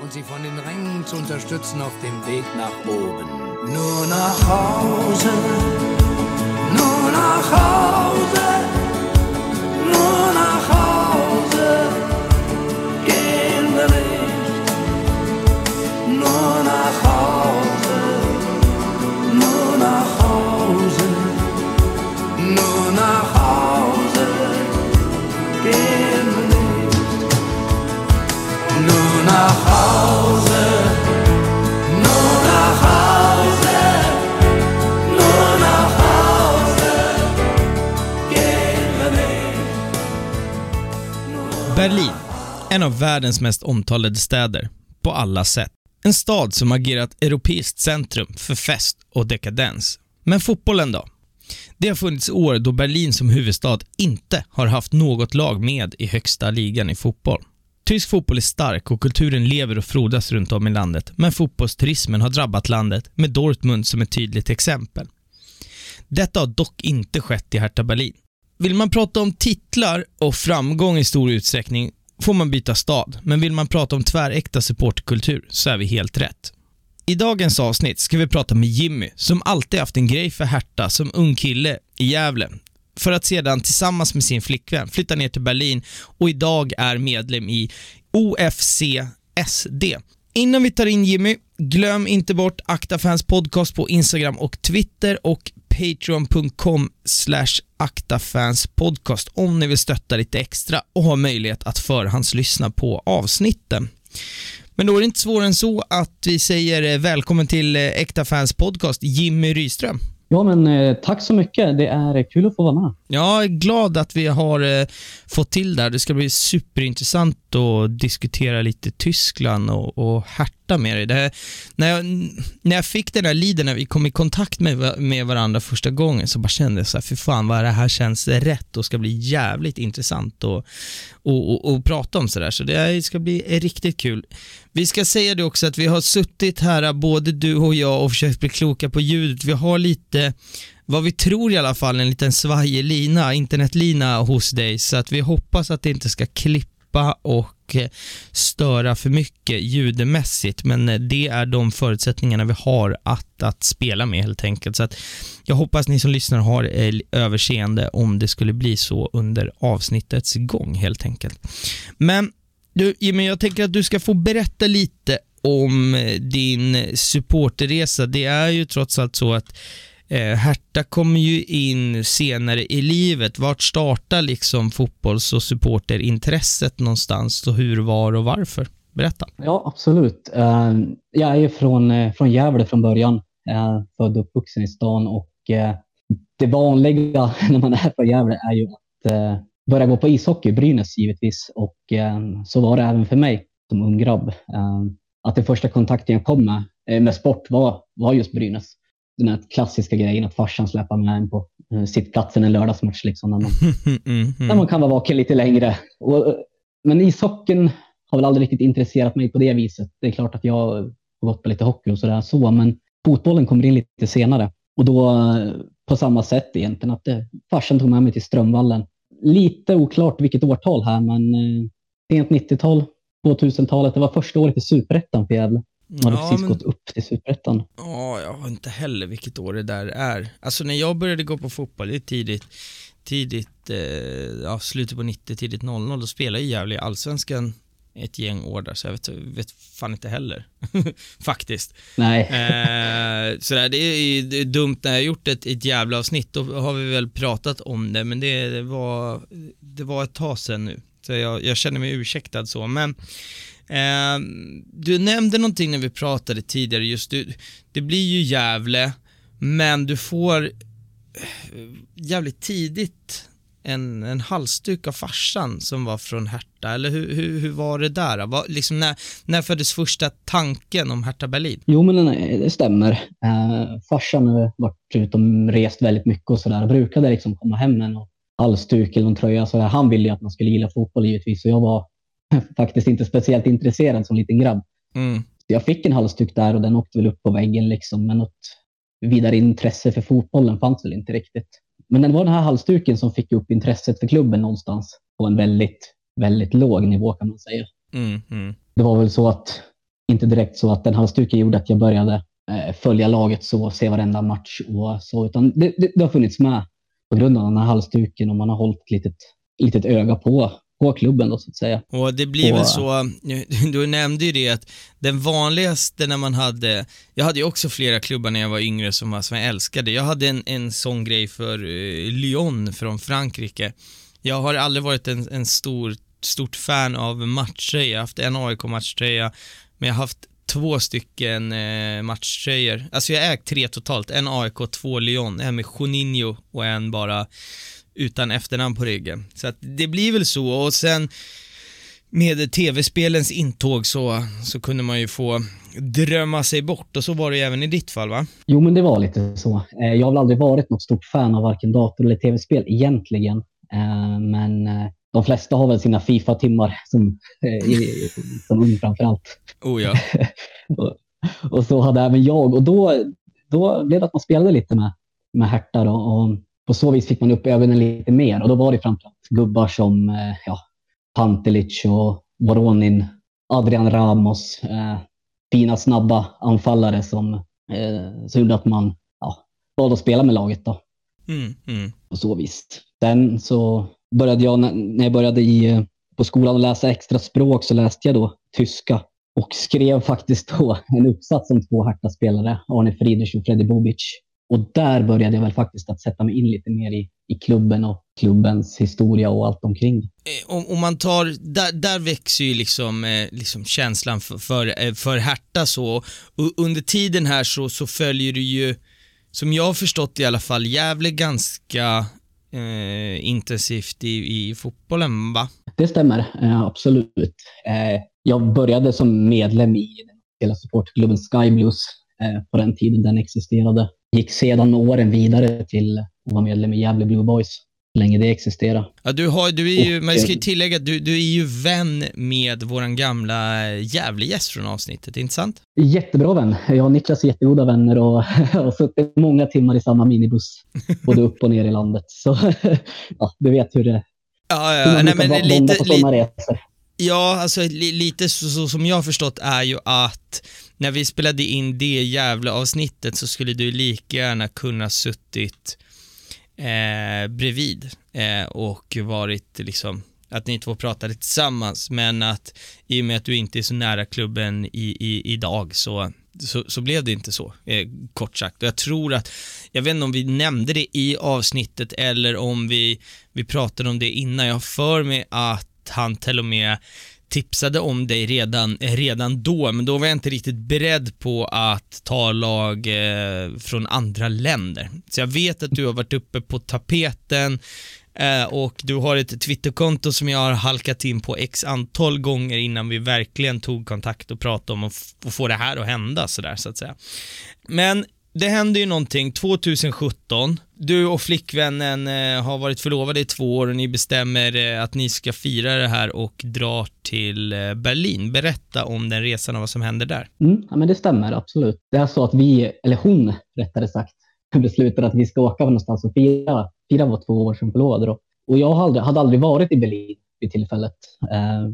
und sie von den Rängen zu unterstützen auf dem Weg nach oben. Nur nach Hause, nur nach Hause, en av världens mest omtalade städer, på alla sätt. En stad som agerat europeiskt centrum för fest och dekadens. Men fotbollen då? Det har funnits år då Berlin som huvudstad inte har haft något lag med i högsta ligan i fotboll. Tysk fotboll är stark och kulturen lever och frodas runt om i landet, men fotbollsturismen har drabbat landet med Dortmund som ett tydligt exempel. Detta har dock inte skett i Hertha Berlin. Vill man prata om titlar och framgång i stor utsträckning får man byta stad, men vill man prata om tväräkta supportkultur så är vi helt rätt. I dagens avsnitt ska vi prata med Jimmy, som alltid haft en grej för Hertha som ung kille i Gävle, för att sedan tillsammans med sin flickvän flytta ner till Berlin och idag är medlem i OFCSD. Innan vi tar in Jimmy, glöm inte bort Akta Fans podcast på Instagram och Twitter och patreon.com slash aktafanspodcast om ni vill stötta lite extra och ha möjlighet att förhandslyssna på avsnitten. Men då är det inte svårare än så att vi säger eh, välkommen till eh, Äkta Fans podcast, Jimmy Ryström. Ja, men eh, tack så mycket. Det är kul att få vara med. Jag är glad att vi har eh, fått till det här. Det ska bli superintressant att diskutera lite Tyskland och, och Hertha med dig. Det här, när, jag, när jag fick den här liden, när vi kom i kontakt med, med varandra första gången, så bara kände jag så här, för fan vad det här känns rätt och ska bli jävligt intressant att och, och, och prata om sådär. Så det ska bli riktigt kul. Vi ska säga det också att vi har suttit här, både du och jag, och försökt bli kloka på ljudet. Vi har lite vad vi tror i alla fall, en liten svajig lina, internetlina hos dig, så att vi hoppas att det inte ska klippa och eh, störa för mycket ljudmässigt, men eh, det är de förutsättningarna vi har att, att spela med helt enkelt. Så att jag hoppas ni som lyssnar har eh, överseende om det skulle bli så under avsnittets gång helt enkelt. Men du Jimmy, jag tänker att du ska få berätta lite om eh, din supporterresa. Det är ju trots allt så att Eh, Hertha kommer ju in senare i livet. Vart startar liksom fotbolls och supporterintresset någonstans och hur, var och varför? Berätta. Ja, absolut. Eh, jag är ju från, eh, från Gävle från början. Född och uppvuxen i stan och det vanliga när man är från Gävle är ju att börja gå på ishockey, Brynäs givetvis. Och eh, så var det även för mig som ung grabb. Eh, Att den första kontakten jag kom med, eh, med sport var, var just Brynäs. Den här klassiska grejen att farsan släpar med en på sittplatsen en lördagsmatch. Liksom, när man Mm, när mm. man kan vara vaken lite längre. Och, men ishockeyn har väl aldrig riktigt intresserat mig på det viset. Det är klart att jag har gått på lite hockey och sådär så, men fotbollen kommer in lite senare. Och då på samma sätt egentligen, att det, farsan tog med mig till Strömvallen. Lite oklart vilket årtal här, men eh, sent 90-tal, 2000-talet. Det var första året i superettan för Gävle. De hade Ja, precis men- gått upp till superettan. Ja, jag har inte heller vilket år det där är. Alltså när jag började gå på fotboll, det är tidigt, tidigt, eh, ja slutet på 90, tidigt 00, då spelade Gävle i Allsvenskan ett gäng år där, så jag vet, vet fan inte heller. Faktiskt. Nej, Eh, sådär, det är det är dumt när jag har gjort ett, ett jävla avsnitt, då har vi väl pratat om det, men det, det, var, det var ett tag sedan nu. Så jag, jag känner mig ursäktad så, men eh, du nämnde någonting när vi pratade tidigare, just du, det blir ju Gävle, men du får eh, jävligt tidigt en, en halsduk av farsan som var från Hertha, eller hur, hur, hur var det där? Var, liksom när, när föddes första tanken om Hertha Berlin? Jo, men nej, det stämmer. Eh, farsan har varit utom rest väldigt mycket och sådär. Brukade liksom komma hem med någon halsduk eller någon tröja. Så där. Han ville ju att man skulle gilla fotboll givetvis och jag var faktiskt inte speciellt intresserad som liten grabb. Mm. Så jag fick en halsduk där och den åkte väl upp på väggen liksom. Men något vidare intresse för fotbollen fanns väl inte riktigt. Men det var den här halsduken som fick upp intresset för klubben någonstans på en väldigt, väldigt låg nivå kan man säga. Mm, mm. Det var väl så att, inte direkt så att den halsduken gjorde att jag började eh, följa laget så, se varenda match och så, utan det, det, det har funnits med på grund av den här halsduken och man har hållit ett litet, litet öga på, på klubben då så att säga. Och det blir Och- väl så, du nämnde ju det att den vanligaste när man hade, jag hade ju också flera klubbar när jag var yngre som, var, som jag älskade. Jag hade en, en sån grej för eh, Lyon från Frankrike. Jag har aldrig varit en, en stor, stort fan av matchtröja. Jag har haft en AIK-matchtröja, men jag har haft två stycken eh, matchtröjor. Alltså jag ägt tre totalt, en AIK, två Lyon, en med Juninho och en bara utan efternamn på ryggen. Så att det blir väl så och sen med tv-spelens intåg så, så kunde man ju få drömma sig bort och så var det ju även i ditt fall va? Jo, men det var lite så. Eh, Jag har väl aldrig varit något stort fan av varken dator eller tv-spel egentligen. Eh, Men eh, de flesta har väl sina Fifa-timmar som, som ung framför allt. Oh ja. Och, och så hade även jag. Och då, då blev det att man spelade lite med, med Hertha. Då, och på så vis fick man upp ögonen lite mer. Och då var det framförallt gubbar som eh, ja, Pantelic och Voronin, Adrian Ramos. Eh, fina, snabba anfallare som, eh, som gjorde att man ja, valde att spela med laget. Då Mm, mm. på så vis. Sen så började jag, när- jag började i, eh, på skolan och läsa extra språk så läste jag då tyska och skrev faktiskt då en uppsats om två Hertha-spelare, Arne Friedrich och Freddy Bobic. Och där började jag väl faktiskt att sätta mig in lite mer i, i klubben och klubbens historia och allt omkring. Eh, Om, om man tar, där, där växer ju liksom, eh, liksom känslan för, för, eh, för Hertha så. Och under tiden här så, så följer du ju, som jag har förstått i alla fall, Gävle ganska eh, intensivt i, i fotbollen va? Det stämmer, eh, absolut. Eh, jag började som medlem i den hela supportklubben Sky Blues på den tiden den existerade. Gick sedan med åren vidare till att vara medlem i Gävle Blue Boys, länge det existerade. Ja, du, har, du är ju, man ska ju eh, tillägga att du, du är ju vän med våran gamla Gävle-gäst från avsnittet, inte sant? Jättebra vän. Jag och Niklas är jättegoda vänner och har suttit många timmar i samma minibuss, både upp och ner i landet. Så ja, du vet hur det Ja, hur ja man nej, men lite, lite. Ja, alltså li, lite så, så som jag har förstått är ju att när vi spelade in det jävla avsnittet så skulle du lika gärna kunna suttit eh, bredvid eh, och varit liksom att ni två pratade tillsammans men att i och med att du inte är så nära klubben i, i, idag så, så, så blev det inte så, eh, kort sagt. Och jag tror att, jag vet inte om vi nämnde det i avsnittet eller om vi, vi pratade om det innan. Jag har för mig att han till och med tipsade om dig redan, eh, redan då, men då var jag inte riktigt beredd på att ta lag eh, från andra länder. Så jag vet att du har varit uppe på tapeten eh, och du har ett Twitterkonto som jag har halkat in på x antal gånger innan vi verkligen tog kontakt och pratade om att, att få det här att hända sådär så att säga. Men det hände ju någonting 2017. Du och flickvännen eh, har varit förlovade i två år och ni bestämmer eh, att ni ska fira det här och drar till eh, Berlin. Berätta om den resan och vad som händer där. Mm, ja, men det stämmer absolut. Det är så att vi, eller hon rättare sagt, beslutade att vi ska åka någonstans och fira, fira vårt två år som förlovade. Då. Och jag hade, hade aldrig varit i Berlin vid tillfället eh,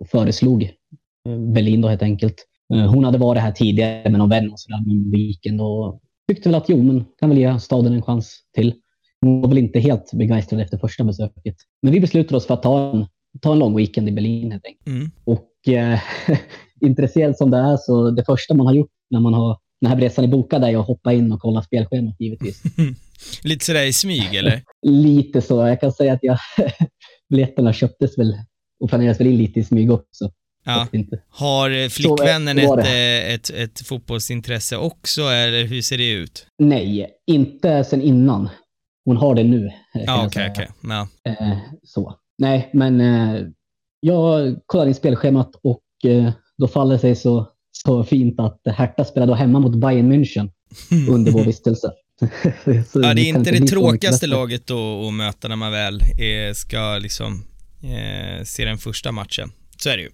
och föreslog Berlin då helt enkelt. Eh, hon hade varit här tidigare med någon vän och sådär någon weekend och tyckte väl att jo, men kan väl ge staden en chans till. Hon var väl inte helt begeistrad efter första besöket. Men vi beslutade oss för att ta en, ta en lång weekend i Berlin helt enkelt. Mm. Och eh, intresserad som det är så det första man har gjort när man har den här resan är bokad är att hoppa in och kolla spelschemat givetvis. Lite sådär i smyg eller? Lite så. Jag kan säga att jag, biljetterna köptes väl och planerades väl in lite i smyg också. Ja. Har eh, flickvännen ett, eh, ett, ett fotbollsintresse också eller hur ser det ut? Nej, inte sen innan. Hon har det nu. eh, Ja, jag okej, säga. okej. Ja. Så. Nej, men jag kollade in spelschemat och då faller det sig så, så fint att Hertha spelade då hemma mot Bayern München under vår vistelse. Ja, det är inte det tråkigaste laget att möta när man väl eh, ska liksom eh, se den första matchen. Så är det ju.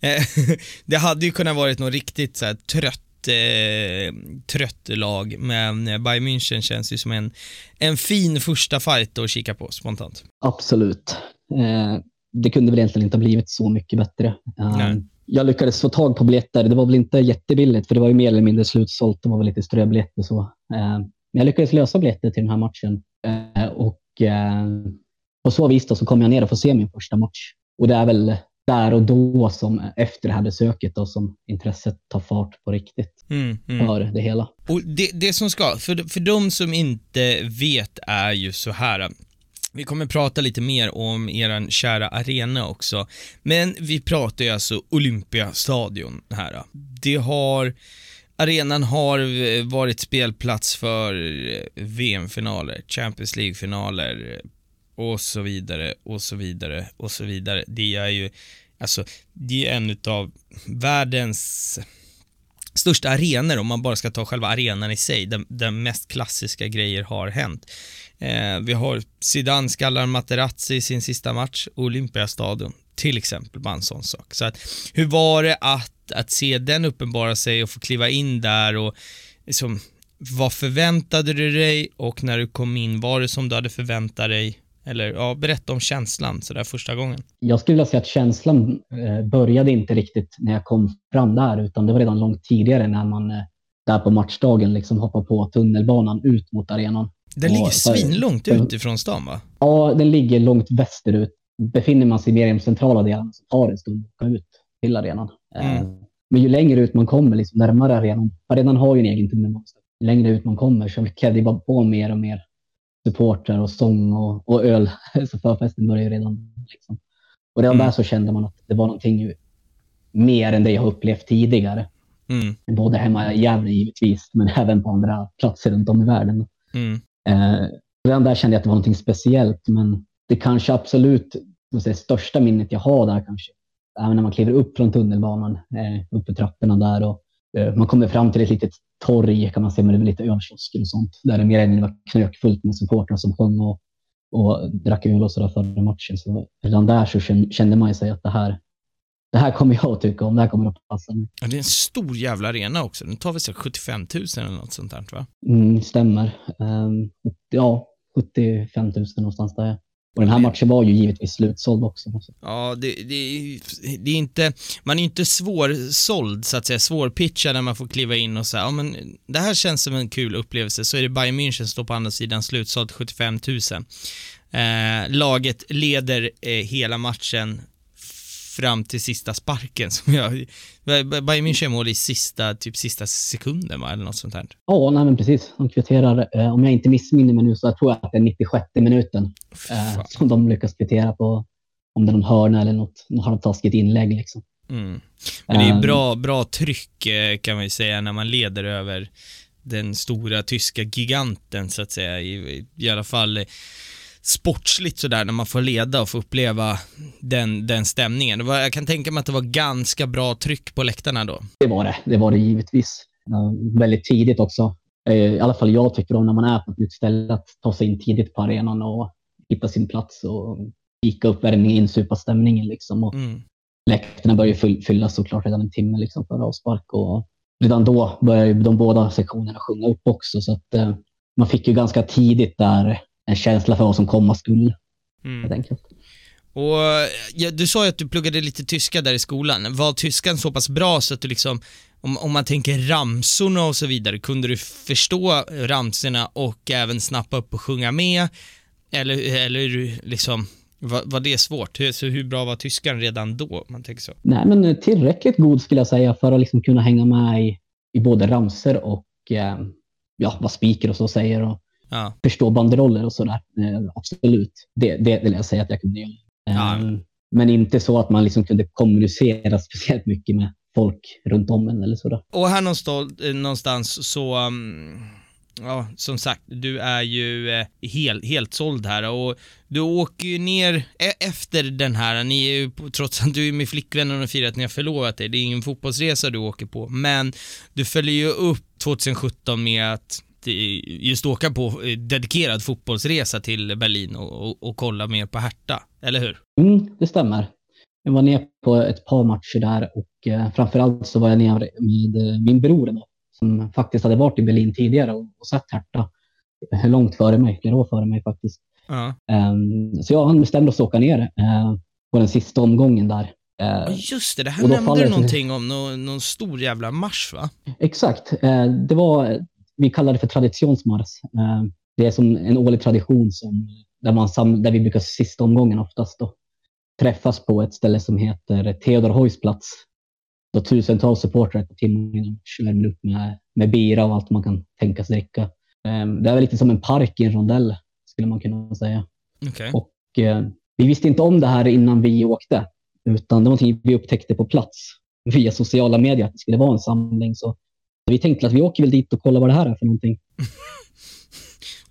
Eh, det hade ju kunnat varit något riktigt så här, trött, eh, trött lag, men eh, Bayern München känns ju som en, en fin första fight att kika på spontant. Absolut. Eh, det kunde väl egentligen inte ha blivit så mycket bättre. Eh, jag lyckades få tag på biljetter. Det var väl inte jättebilligt, för det var ju mer eller mindre slutsålt. Det var väl lite ströbiljetter och så. Eh, men jag lyckades lösa biljetter till den här matchen. Och på så vis då så kom jag ner och får se min första match. Och det är väl där och då som efter det här besöket då som intresset tar fart på riktigt mm, mm. för det hela. Och det, det som ska, för, för de som inte vet är ju så här. Vi kommer prata lite mer om eran kära arena också, men vi pratar ju alltså Olympiastadion här. Det har Arenan har varit spelplats för VM-finaler, Champions League-finaler, och så vidare och så vidare och så vidare. Det är ju, alltså, det är en av världens största arenor om man bara ska ta själva arenan i sig, där, där mest klassiska grejer har hänt. Eh, vi har Zidane skallar Materazzi i sin sista match, Olympiastadion till exempel, bara en sån sak. Så att, hur var det att, att se den uppenbara sig och få kliva in där och liksom, vad förväntade du dig och när du kom in, var det som du hade förväntat dig? Eller ja, berätta om känslan sådär första gången. Jag skulle vilja säga att känslan eh, började inte riktigt när jag kom fram där, utan det var redan långt tidigare när man eh, där på matchdagen liksom hoppar på tunnelbanan ut mot arenan. Den ligger svinlångt ut ifrån stan va? Ja, den ligger långt västerut. Befinner man sig mer i de centrala delarna så tar det en stund att åka ut till arenan. Eh, mm. Men ju längre ut man kommer, liksom närmare arenan, arenan har ju en egen tunnelbana, ju längre ut man kommer så krävde det bara på mer och mer supportrar och sång och, och öl. Så förfesten började redan. Liksom. Och redan mm. där så kände man att det var någonting mer än det jag har upplevt tidigare. Mm. Både hemma i Gävle givetvis, men även på andra platser runt om i världen. Mm. Eh, redan där kände jag att det var någonting speciellt, men det kanske absolut säga, största minnet jag har där kanske, även när man kliver upp från tunnelbanan, eh, upp för trapporna där och eh, man kommer fram till ett litet torg kan man säga, med lite ölkiosker och sånt. Där det mer eller mindre var knökfullt med supportrar som sjöng och, och drack öl och sådär före matchen. Så redan där så kände man ju sig att det här, det här kommer jag att tycka om, det här kommer att passa mig. Ja, det är en stor jävla arena också. Den tar väl 75 000 eller något sånt där, va? Mm, stämmer. Um, ja, 75 000 någonstans där. Och den här matchen var ju givetvis slutsåld också. Ja, det, det, det är inte, man är inte svårsåld så att säga, svårpitchad när man får kliva in och säga, ja men det här känns som en kul upplevelse, så är det Bayern München som står på andra sidan slutsåld 75 000. Eh, laget leder eh, hela matchen fram till sista sparken som jag... Bayern München mål i sista, typ sista sekunden va, eller något sånt här. Ja, nej men precis. De kvitterar, eh, om jag inte missminner mig nu så jag tror jag att det är 96 minuten eh, som de lyckas kvittera på. Om det är någon hörna eller något, något halvtaskigt inlägg liksom. Mm. Men det är bra, bra tryck eh, kan man ju säga när man leder över den stora tyska giganten så att säga. I, i alla fall sportsligt sådär när man får leda och få uppleva den, den stämningen. Var, jag kan tänka mig att det var ganska bra tryck på läktarna då. Det var det. Det var det givetvis. Väldigt tidigt också. Uh, I alla fall jag tycker om när man är på ett nytt ställe att ta sig in tidigt på arenan och hitta sin plats och kika uppvärmning, insupa stämningen liksom. Och mm. Läktarna börjar fyllas såklart redan en timme liksom för avspark och redan då börjar de båda sektionerna sjunga upp också så att uh, man fick ju ganska tidigt där en känsla för vad som komma skulle. Mm. Helt enkelt. Och ja, du sa ju att du pluggade lite tyska där i skolan. Var tyskan så pass bra så att du liksom, om, om man tänker ramsorna och så vidare, kunde du förstå ramsorna och även snappa upp och sjunga med? Eller, eller liksom, var, var det svårt? Så hur bra var tyskan redan då, man tänker så? Nej, men tillräckligt god skulle jag säga för att liksom kunna hänga med i, i både ramser och eh, ja, vad speaker och så säger. Och, ja. förstå banderoller och sådär. Eh, absolut, det, det vill jag säga att jag kunde göra. Ja. Eh, men inte så att man liksom kunde kommunicera speciellt mycket med folk runt om en eller sådär. Och här någonstans, eh, så um ja, som sagt, du är ju eh, hel, helt såld här och du åker ju ner e efter den här, ni är ju, trots att du är med flickvännen och firar att ni har förlovat dig, det är ingen fotbollsresa du åker på, men du följer ju upp 2017 med att just åka på eh, dedikerad fotbollsresa till Berlin och, och, och kolla mer på Hertha, eller hur? Mm, det stämmer. Jag var ner på ett par matcher där och eh, framförallt så var jag ner med eh, min bror då, som faktiskt hade varit i Berlin tidigare och, och sett Hertha eh, långt före mig, flera år före mig faktiskt. Uh. Um, så jag han bestämde oss att åka ner uh, på den sista omgången där Ja, just det. Det här nämnde du någonting om, någon, någon stor jävla marsch va? Exakt. Eh, Det var, vi kallar det för traditionsmars. Eh, Det är som en årlig tradition som, där, man sam, där vi brukar sista omgången oftast då, träffas på ett ställe som heter Theodor Heuss plats. Då tusentals supportrar på timmen värmer upp med, med bira och allt man kan tänka sig dricka. Eh, Det är väl lite som en park i en rondell, skulle man kunna säga. Okej. Och eh, vi visste inte om det här innan vi åkte, utan det var någonting vi upptäckte på plats via sociala medier, att det skulle vara en samling. Så vi tänkte att vi åker väl dit och kollar vad det här är för någonting.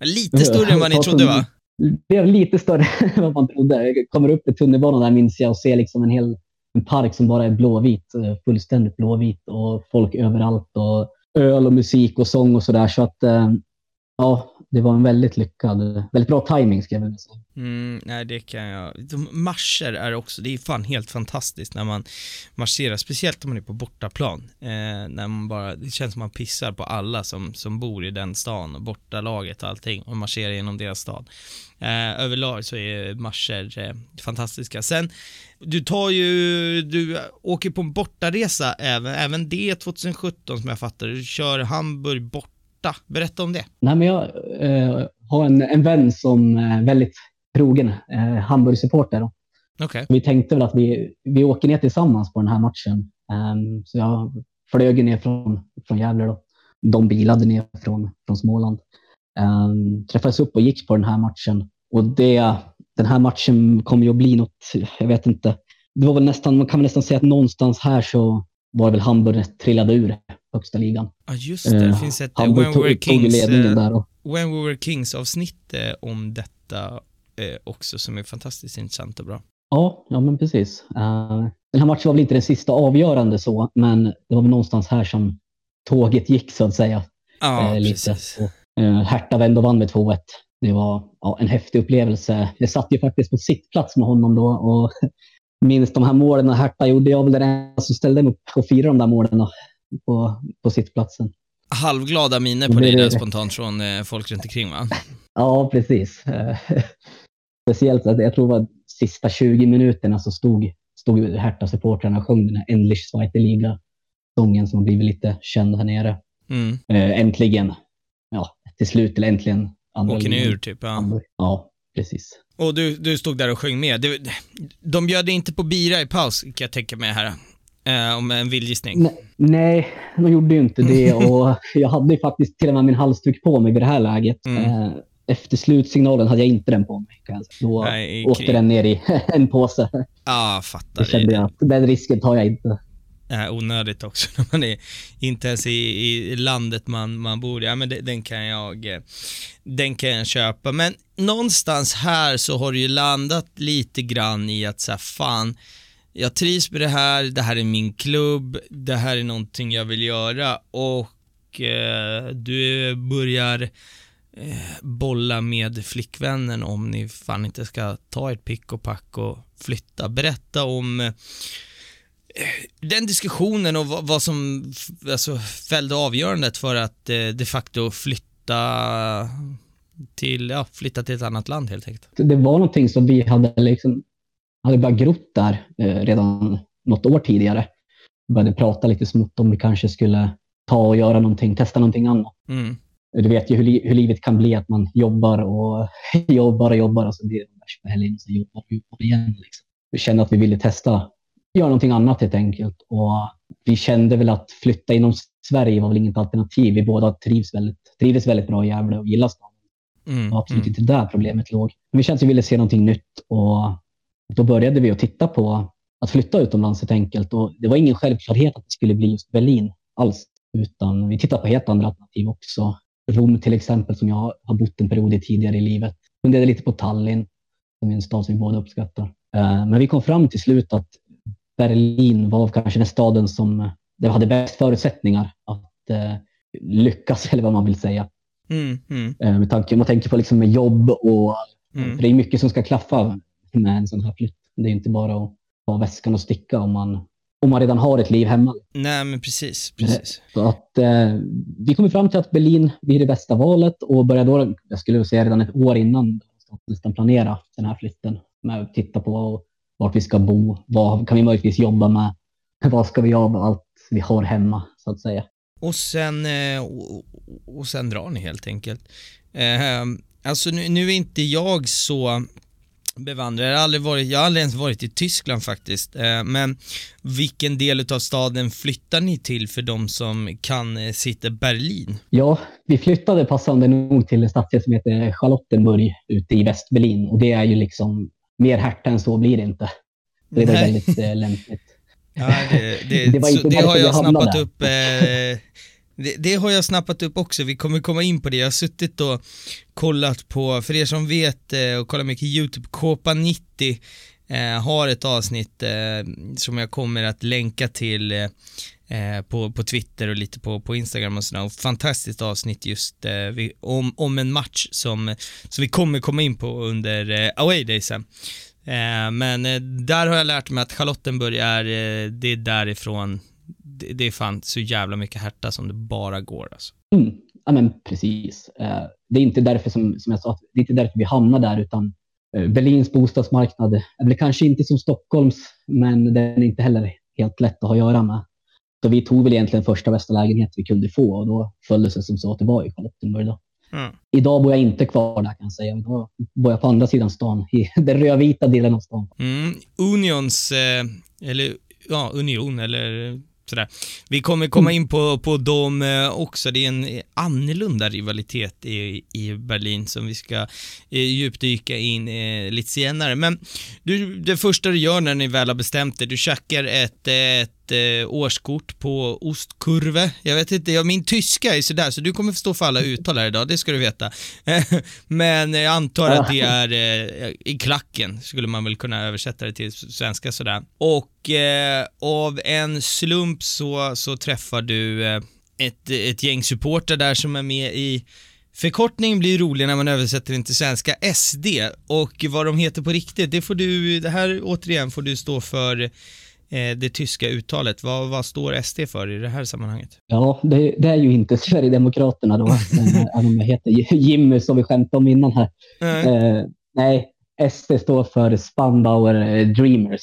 Lite större än vad ni trodde va? Det blev lite större än vad man trodde. Jag kommer upp i tunnelbanan där minns jag och ser liksom en hel en park som bara är blåvit, eh, fullständigt blåvit och folk överallt och öl och musik och sång och sådär. Så att eh, ja, det var en väldigt lyckad, väldigt bra timing ska jag vilja säga. Mm, nej, det kan jag. De marscher är också, det är fan helt fantastiskt när man marscherar, speciellt om man är på bortaplan. Eh, när man bara, det känns som man pissar på alla som, som bor i den stan och bortalaget och allting och marscherar genom deras stad. Eh, överlag så är marscher eh, fantastiska. Sen, du tar ju, du åker på en bortaresa även, även det 2017 som jag fattar. Du kör Hamburg bort Berätta om det. Nej, men jag eh, har en, en vän som är väldigt trogen eh, Hamburg-supporter. Okej. Vi tänkte väl att vi, vi åker ner tillsammans på den här matchen. Ehm, så jag flög ner från, från Gävle. Då. De bilade ner från, från Småland. Um, träffades upp och gick på den här matchen. Och det, den här matchen kommer ju att bli något, jag vet inte. Det var väl nästan, man kan väl nästan säga att någonstans här så var det väl Hamburg trillade ur högsta ligan. Ja just det, det Eh, finns ett eh, Hamburg When tog, We're Kings, ledningen där. Och, When We Were Kings avsnitt eh, om detta också som är fantastiskt intressant och bra. Ja, ja men precis. Den här matchen var väl inte den sista avgörande så, men det var väl någonstans här som tåget gick så att säga. Ja, eh, lite. precis. Och, eh, Hertha vände och vann med 2-1. Det var ja, en häftig upplevelse. Jag satt ju faktiskt på sittplats med honom då och minns de här målen Hertha gjorde. Jag var väl den enda som ställde mig upp och firade de där målen på, på sittplatsen. Halvglada miner på Det dig där spontant från eh, folk runt omkring va? Ja, precis. Speciellt, att jag tror det var sista 20 minuterna så stod, stod Hertha-supportrarna och sjöng den här Endlich Zweite Liga-sången som har blivit lite känd här nere. Mm. Eh, äntligen, ja, till slut, eller äntligen. andra Åker ni ur typ? Ja. Ja, precis. Och du, du stod där och sjöng med. Du, de bjöd inte på bira i paus kan jag tänka mig här. Eh, om en vild gissning. Nej, de gjorde ju inte det och jag hade ju faktiskt till och med min halsduk på mig vid det här läget. Mm. Eh, Efter slutsignalen hade jag inte den på mig. Då Nej, åkte den ner i en påse. Ja, fattar. Det kände jag att den risken tar jag inte. äh, onödigt också när man är inte ens i, i landet man, man bor i. Ja, men det, den kan jag eh, den kan jag köpa. Men någonstans här så har du ju landat lite grann i att säga fan, jag trivs med det här, det här är min klubb, det här är någonting jag vill göra och eh, du börjar eh, bolla med flickvännen om ni fan inte ska ta ett pick och pack och flytta. Berätta om eh, den diskussionen och vad, vad som alltså, fällde avgörandet för att eh, de facto flytta till, ja, flytta till ett annat land helt enkelt. Det var någonting som vi hade, liksom, hade börjat grott där eh, redan något år tidigare. Började prata lite smått om vi kanske skulle ta och göra någonting, testa någonting annat. Mm. Du vet ju hur, li- hur livet kan bli, att man jobbar och jobbar och jobbar och så blir det värsta helgen och så jobbar och jobbar igen. Liksom. Vi kände att vi ville testa, göra någonting annat helt enkelt. Och vi kände väl att flytta inom Sverige var väl inget alternativ. Vi båda trivs väldigt, trivdes väldigt bra i Gävle och gillar stan. Mm. Det var absolut Mm. inte där problemet låg. Men vi kände att vi ville se någonting nytt och då började vi att titta på att flytta utomlands helt enkelt. Och det var ingen självklarhet att det skulle bli just Berlin alls, utan vi tittade på helt andra alternativ också. Rom till exempel, som jag har bott en period i tidigare i livet. Funderade lite på Tallinn, som är en stad som vi båda uppskattar. Eh, Men vi kom fram till slut att Berlin var kanske den staden som där hade bäst förutsättningar att eh, lyckas, eller vad man vill säga. Mm. Mm. Eh, Med tanke, man tänker på liksom med jobb och Mm. för det är mycket som ska klaffa med en sån här flytt. Det är inte bara att ta väskan och sticka om man, om man redan har ett liv hemma. Nej men precis, precis. Så att eh, vi kom fram till att Berlin blir det bästa valet och började då, jag skulle säga redan ett år innan, nästan planera den här flytten. Med att titta på vart vi ska bo, vad kan vi möjligtvis jobba med, vad ska vi med allt vi har hemma, så att säga. Och sen, eh, och, och sen drar ni helt enkelt. Eh, alltså nu, nu är inte jag så bevandrad. Jag har aldrig varit, jag har aldrig ens varit i Tyskland faktiskt. Eh, men vilken del av staden flyttar ni till för de som kan sitta Berlin? Ja, vi flyttade passande nog till en stadsdel som heter Charlottenburg ute i Västberlin och det är ju liksom mer härta än så blir det inte. Det var väldigt eh, lämpligt. Ja, det, det, det, så, det har jag snappat upp. Eh, det, det, har jag snappat upp också, vi kommer komma in på det. Jag har suttit och kollat på, för er som vet eh, och kollar mycket YouTube, Kåpa 90 eh, har ett avsnitt eh, som jag kommer att länka till eh, eh på, på Twitter och lite på, på Instagram och sådär. Fantastiskt avsnitt just eh, vi, om, om en match som, som vi kommer komma in på under away daysen. Eh, men eh, där har jag lärt mig att Charlottenburg är, eh, det är därifrån, det, det är fan så jävla mycket härta som det bara går alltså. Mm. Ja men precis. Det är inte därför som, som jag sa, det är inte därför vi hamnar där utan Berlins bostadsmarknad är väl kanske inte som Stockholms, men den är inte heller helt lätt att ha att göra med. Så vi tog väl egentligen första bästa lägenhet vi kunde få och då föll det sig som så att det var i Charlottenburg. Då. Mm. Idag bor jag inte kvar där kan jag säga. Idag bor jag på andra sidan stan, i den rödvita delen av stan. Mm. Unions, eh, eller ja, Union eller sådär. Vi kommer komma in på, på dem eh, också. Det är en annorlunda rivalitet i, i Berlin som vi ska eh, djupdyka in eh, lite senare. Men du, det första du gör när ni väl har bestämt det, du checkar ett, ett eh, årskort på ostkurve. Jag vet inte, ja, min tyska är sådär så du kommer förstå för alla uttal här idag, det ska du veta. Men jag antar att det är eh, i klacken, skulle man väl kunna översätta det till svenska sådär. Och eh, av en slump så, så träffar du eh, ett, ett gäng supporter där som är med i Förkortning blir rolig när man översätter den till svenska, SD, och vad de heter på riktigt, det får du, det här återigen får du stå för det tyska uttalet. Vad, vad står SD för i det här sammanhanget? Ja, det, det är ju inte Sverigedemokraterna då, eh, även om jag heter Jimmy som vi skämtade om innan här. Mm. Eh, nej, SD står för Spandauer Dreamers.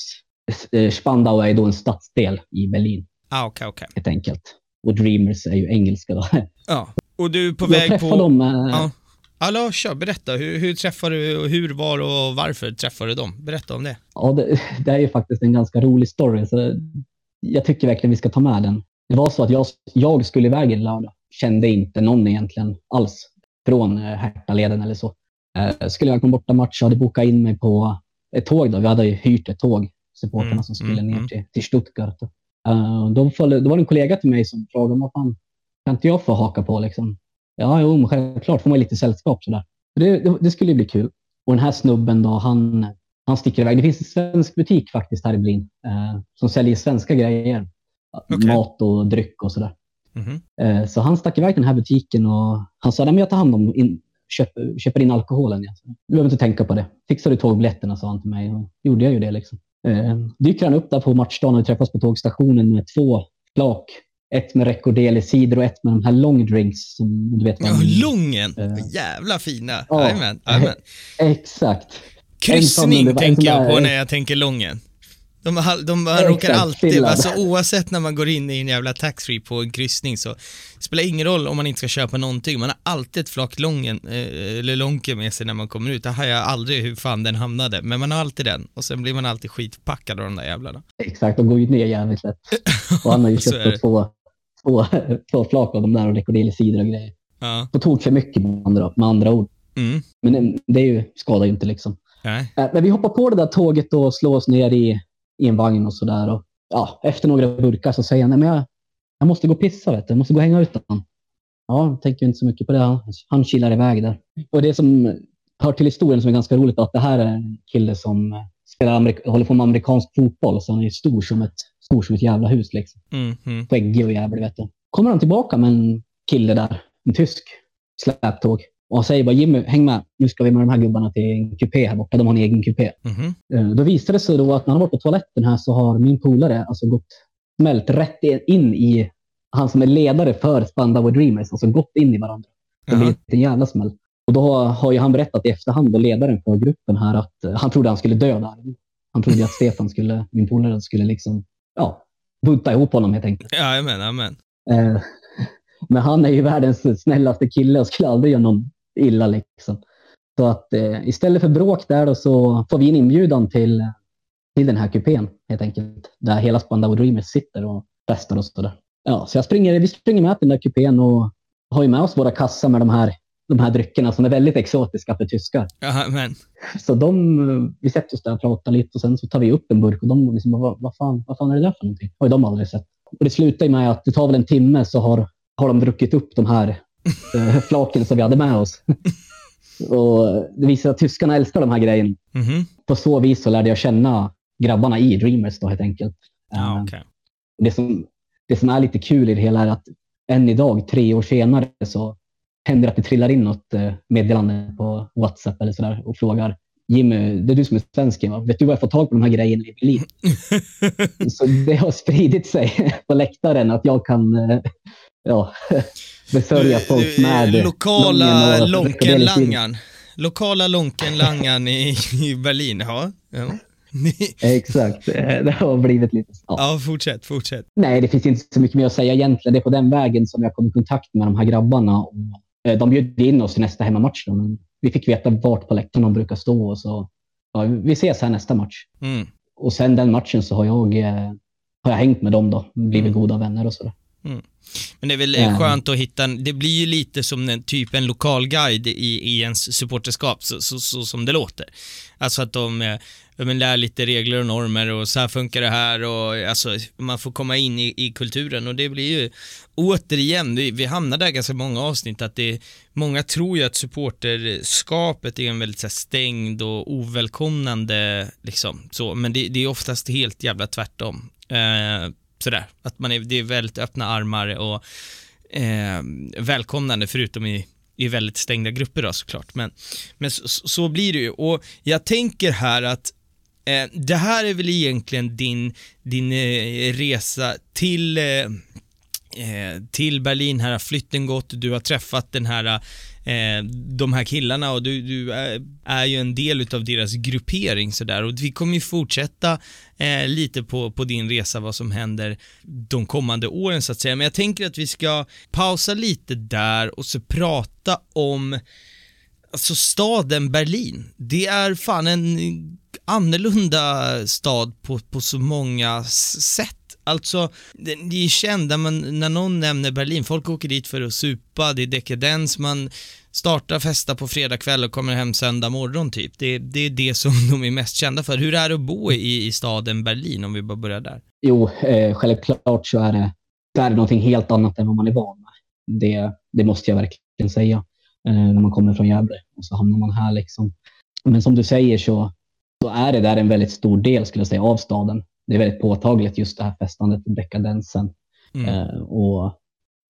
Spandau är då en stadsdel i Berlin. Ah, okay, okay. Helt enkelt. Och Dreamers är ju engelska då. Ja, och du är på väg jag på... Dem, ja. Hallå, kör, berätta. Hur, hur träffade du, hur, var och varför träffade du dem? Berätta om det. Ja, det, det är ju faktiskt en ganska rolig story, så jag tycker verkligen vi ska ta med den. Det var så att jag, jag skulle iväg en lördag. Kände inte någon egentligen alls från eh, Hertaleden eller så. Eh, skulle jag på en bortamatch, hade bokat in mig på ett tåg. Då. Vi hade ju hyrt ett tåg, supporterna mm, som skulle mm, ner mm. till, till Stuttgart. Uh, då, följde, då var det en kollega till mig som frågade om fan, kan inte jag få haka på liksom? Ja, jo, men självklart får man lite sällskap sådär. Det, det, det skulle bli kul. Och den här snubben då, han, han sticker iväg. Det finns en svensk butik faktiskt här i Berlin eh, som säljer svenska grejer. Okay. Mat och dryck och sådär. Mm -hmm. eh, så han stack iväg till den här butiken och han sa, att jag tar hand om, in, köp, köper in alkoholen. Ja. Du behöver inte tänka på det. Fixar du tågbiljetterna, sa han till mig. Och gjorde jag ju det. Liksom. Eh, dyker han upp där på matchdagen och träffas på tågstationen med två flak ett med rekordel cider och ett med de här long drinks som du vet. Ja, lången! Uh, Jävla fina. Ja, Amen, amen. Exakt. Kryssning tänker jag på när jag tänker lången. De, de, de råkar alltid, alltså oavsett när man går in i en jävla taxfree på en kryssning så spelar ingen roll om man inte ska köpa någonting, man har alltid ett flak lången, eh, eller lånke med sig när man kommer ut. Det har jag aldrig hur fan den hamnade, men man har alltid den och sen blir man alltid skitpackad av de där jävlarna. Exakt, de går ju ner jävligt lätt. Och han har ju köpt två, två, två flak av de där och rekorderlig och grejer. Ja. På tok för mycket med andra, med andra ord. Mm. Men det, det är ju, skadar ju inte liksom. Nej. Eh, men vi hoppar på det där tåget och slår oss ner i i en vagn och sådär. Ja, efter några burkar så säger han, nej men jag, jag måste gå och pissa, vet du. jag måste gå och hänga ut den. Ja, tänker inte så mycket på det. Han, han kilar iväg där. Och det som hör till historien som är ganska roligt att det här är en kille som spelar Amerik håller på med amerikansk fotboll, så han är stor som ett, stor som ett jävla hus. Liksom. Mm, mm. Skäggig och jävlig, vet du. Kommer han tillbaka med en kille där, en tysk släptåg. Och säger bara Jimmy, häng med. Nu ska vi med de här gubbarna till en kupé här borta. De har en egen kupé. Mm -hmm. Då visade det sig då att när han var på toaletten här så har min polare alltså gått smält rätt in i han som är ledare för Spandau Dreamers, alltså gått in i varandra. Det blev en jävla smäll. Och då har ju han berättat i efterhand, och ledaren för gruppen här, att han trodde han skulle dö där. Han trodde att Stefan skulle, min polare, skulle liksom, ja, bunta ihop honom helt enkelt. Jajamän, jajamän. Eh, men han är ju världens snällaste kille och skulle aldrig göra någon illa liksom. Så att eh, istället för bråk där då så får vi en inbjudan till, till den här kupén helt enkelt. Där hela Spandau Dreamers sitter och festar och sådär. Ja, så jag springer, vi springer med till den där kupén och har ju med oss våra kassar med de här, de här dryckerna som är väldigt exotiska för tyskar. Jajamän. Så de, vi sätter oss där och pratar lite och sen så tar vi upp en burk och de liksom, vad, vad, fan, vad fan är det där för någonting? har ju de aldrig sett. Och det slutar ju med att det tar väl en timme så har, har de druckit upp de här flaken som vi hade med oss. och det visar att tyskarna älskar de här grejerna. Mhm. På så vis så lärde jag känna grabbarna i Dreamers då helt enkelt. Ja, Eh, okej. det, som, det som är lite kul i det hela är att än idag, tre år senare, så händer det att det trillar in något eh, meddelande på WhatsApp eller sådär och frågar Jimmy, det är du som är svensken, va? vet du var jag får tag på de här grejerna i Berlin? så det har spridit sig på läktaren att jag kan eh, ja, besörja folk med Lokala Lången och Lonkenlangaren. Lokala Lonkenlangaren i, i Berlin, ja. ja. Exakt, Eh, det har blivit lite... Ja. Ja, fortsätt, fortsätt. Nej, det finns inte så mycket mer att säga egentligen. Det är på den vägen som jag kom i kontakt med de här grabbarna. Och, eh, de bjöd in oss till nästa hemmamatch. Då, men vi fick veta vart på läktaren de brukar stå. Och så, ja, vi ses här nästa match. Mm. Och sen den matchen så har jag, eh, har jag hängt med dem då. Blivit goda vänner och sådär. Men det är väl Ja. skönt att hitta, en, det blir ju lite som en, typ en lokal guide i, i ens supporterskap, så, så, så som det låter. Alltså att de eh, men lär lite regler och normer och så här funkar det här och alltså man får komma in i, i kulturen och det blir ju återigen, vi, vi hamnar där ganska många avsnitt att det, många tror ju att supporterskapet är en väldigt så här, stängd och ovälkomnande liksom så, men det, det är oftast helt jävla tvärtom. Eh, sådär, att man är, det är väldigt öppna armar och eh, välkomnande förutom i, i väldigt stängda grupper då såklart. Men, men så, så blir det ju. Och jag tänker här att eh, det här är väl egentligen din, din eh, resa till, eh, eh till Berlin här har flytten gått, du har träffat den här eh, de här killarna och du, du är, är ju en del utav deras gruppering sådär och vi kommer ju fortsätta eh, lite på, på din resa vad som händer de kommande åren så att säga. Men jag tänker att vi ska pausa lite där och så prata om Alltså staden Berlin, det är fan en annorlunda stad på, på så många sätt. Alltså, det, är kända, men när någon nämner Berlin, folk åker dit för att supa, det är dekadens, man startar festa på fredag kväll och kommer hem söndag morgon typ. Det, det är det som de är mest kända för. Hur är det att bo i, i staden Berlin, om vi bara börjar där? Jo, eh, självklart så är det, det är någonting helt annat än vad man är van med. Det, det måste jag verkligen säga. Eh, när man kommer från Gävle och så hamnar man här liksom. Men som du säger så, så är det där en väldigt stor del skulle jag säga av staden. Det är väldigt påtagligt just det här festandet, dekadensen Mm. eh, och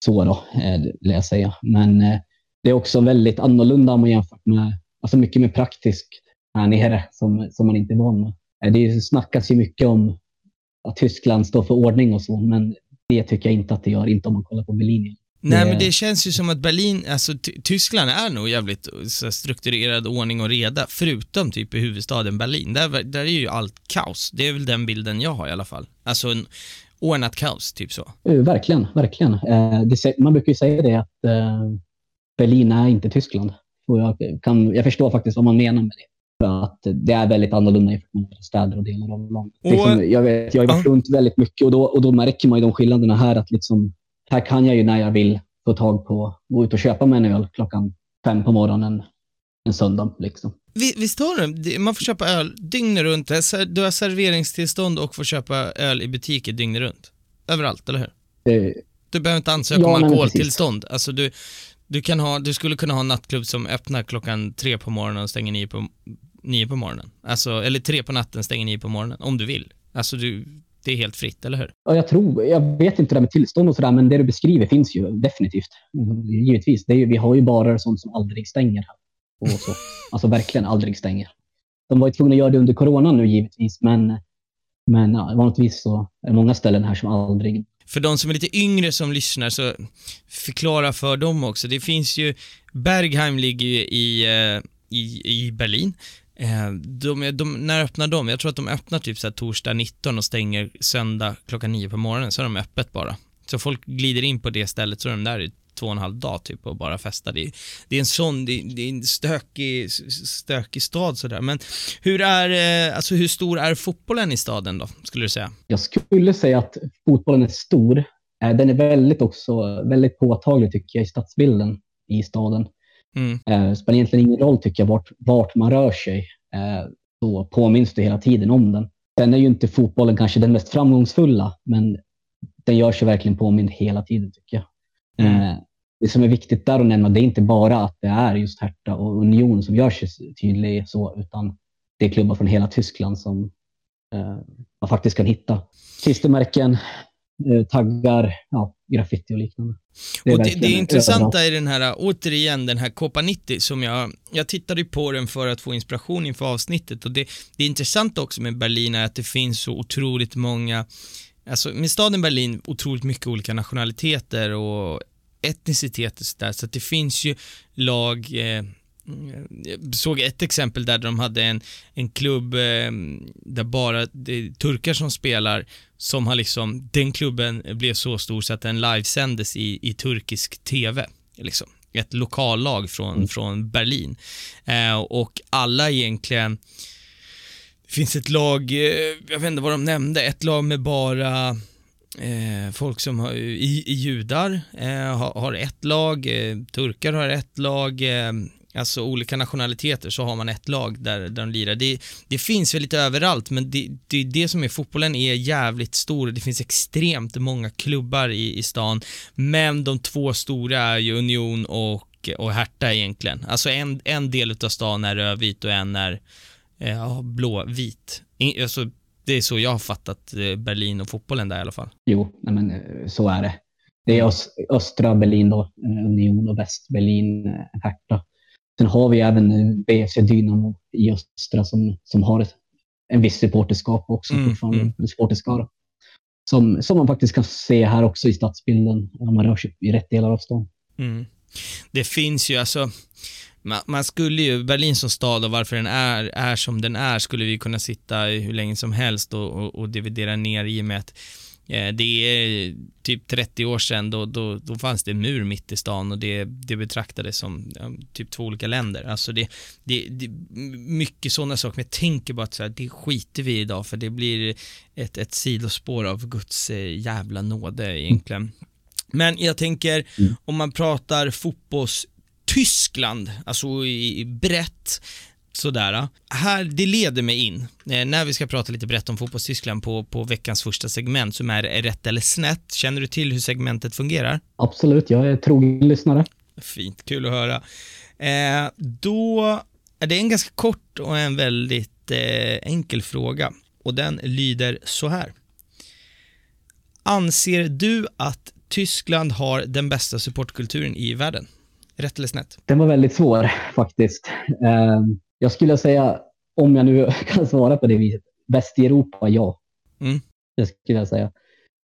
så då, eh, vill jag säga. Men eh, det är också väldigt annorlunda om man jämför med, alltså mycket mer praktiskt här nere som, som man inte är van med. Eh, Det snackas ju mycket om att Tyskland står för ordning och så, men det tycker jag inte att det gör, inte om man kollar på Berlin. Nej men det känns ju som att Berlin, alltså Ty- Tyskland är nog jävligt så strukturerad ordning och reda, förutom typ i huvudstaden Berlin. Där, där är ju allt kaos. Det är väl den bilden jag har i alla fall. Alltså en ordnat kaos, typ så. Eh, Verkligen, verkligen. Eh, det, man brukar ju säga det att eh, Berlin är inte Tyskland. Och jag, kan, jag förstår faktiskt vad man menar med det. För att det är väldigt annorlunda jämfört med andra städer och delar av landet. Liksom, jag, vet, jag har varit runt väldigt mycket och då, och då märker man ju de skillnaderna här. att liksom, Här kan jag ju när jag vill få tag på, gå ut och köpa mig en öl klockan fem på morgonen en söndag. Liksom. Vi- Visst har du det? Man får köpa öl dygnet runt. Det Du har serveringstillstånd och får köpa öl i butiker dygnet runt. Överallt, eller hur? Eh, Du behöver inte ansöka Ja, om alkoholtillstånd. Alltså du, du, kan ha, du skulle kunna ha en nattklubb som öppnar klockan tre på morgonen och stänger nio på, nio på morgonen. Alltså, eller tre på natten stänger nio på morgonen, om du vill. Alltså du, det är helt fritt, eller hur? Ja, jag tror, jag vet inte det med tillstånd och sådär, men det du beskriver finns ju definitivt. Mm, Givetvis. Ju, vi har ju barer och sånt som aldrig stänger. Och så. Alltså verkligen aldrig stänger. De var ju tvungna att göra det under corona nu givetvis, men, men ja, vanligtvis så är det många ställen här som aldrig... För de som är lite yngre som lyssnar, så förklara för dem också. Det finns ju, Bergheim ligger ju i, eh, i, i Berlin. Eh, de, de, när öppnar de? Jag tror att de öppnar typ så här torsdag 19 och stänger söndag klockan 9 på morgonen, så är de öppet bara. Så folk glider in på det stället så är de där i två och en halv dag typ och bara festar. Det är, det är en sån, det det är en stökig, stökig stad sådär. Men hur är, eh, alltså hur stor är fotbollen i staden då, skulle du säga? Jag skulle säga att fotbollen är stor. Eh, den är väldigt också, väldigt påtaglig tycker jag i stadsbilden i staden. Mm. Eh, spelar egentligen ingen roll tycker jag vart, vart man rör sig. Så påminns du hela tiden om den. Sen är ju inte fotbollen kanske den mest framgångsfulla, men den gör sig verkligen påmind hela tiden tycker jag. Mm. Eh, det som är viktigt där att nämna, det är inte bara att det är just Hertha och Union som gör sig tydlig så, utan det är klubbar från hela Tyskland som eh, man faktiskt kan hitta. Klistermärken, eh, taggar, ja, graffiti och liknande. Det och det, det intressanta i den här, återigen, den här Copa 90 som jag, jag tittade på den för att få inspiration inför avsnittet. Och det, det intressanta också med Berlin är att det finns så otroligt många Alltså med staden Berlin otroligt mycket olika nationaliteter och etniciteter så där, så att det finns ju lag eh, jag såg ett exempel där de hade en, en klubb eh, där bara det är turkar som spelar som har liksom, den klubben blev så stor så att den livesändes i, i turkisk TV. Liksom. Ett lokallag från, mm. från Berlin. Eh, och alla egentligen det finns ett lag, eh, jag vet inte vad de nämnde, ett lag med bara eh, folk som har, i, i judar eh, har, har, ett lag, eh, turkar har ett lag, eh, alltså olika nationaliteter så har man ett lag där, där de lirar. Det, det finns väl lite överallt, men det, det, det som är fotbollen är jävligt stor. Det finns extremt många klubbar i, i stan, men de två stora är ju Union och, och Hertha egentligen. Alltså en, en del av stan är rödvit och en är Eh, ja, blå-vit. Alltså, det är så jag har fattat eh, Berlin och fotbollen där i alla fall. Jo, men eh, så är det. Det är östra Berlin då, Union och väst-Berlin, Hertha. Sen har vi även BFC Dynamo i östra som, som har ett, en viss supporterskap också mm, fortfarande, mm. en supporterskara. Som, som man faktiskt kan se här också i stadsbilden om man rör sig i rätt delar av stan. Mm. Det finns ju alltså, man, man, skulle ju, Berlin som stad och varför den är, är som den är skulle vi kunna sitta hur länge som helst och, och, och dividera ner i och med att eh, det är typ 30 år sedan då, då, då fanns det en mur mitt i stan och det, det betraktades som ja, typ två olika länder. Alltså det, det, det mycket sådana saker, men jag tänker bara att så här, det skiter vi idag för det blir ett, ett sidospår av Guds eh, jävla nåde egentligen. Men jag tänker, mm. om man pratar fotbolls Tyskland, alltså i brett sådär. Här, det leder mig in, eh, när vi ska prata lite brett om fotbollstyskland på, på veckans första segment som är Rätt eller snett. Känner du till hur segmentet fungerar? Absolut, jag är trogen lyssnare. Fint, kul att höra. Eh, då är det en ganska kort och en väldigt eh, enkel fråga och den lyder så här. Anser du att Tyskland har den bästa supportkulturen i världen? Rätt eller snett? Den var väldigt svår faktiskt. Ehm, jag skulle säga, om jag nu kan svara på det viset, bäst i Europa, ja. Mm. Det skulle jag säga.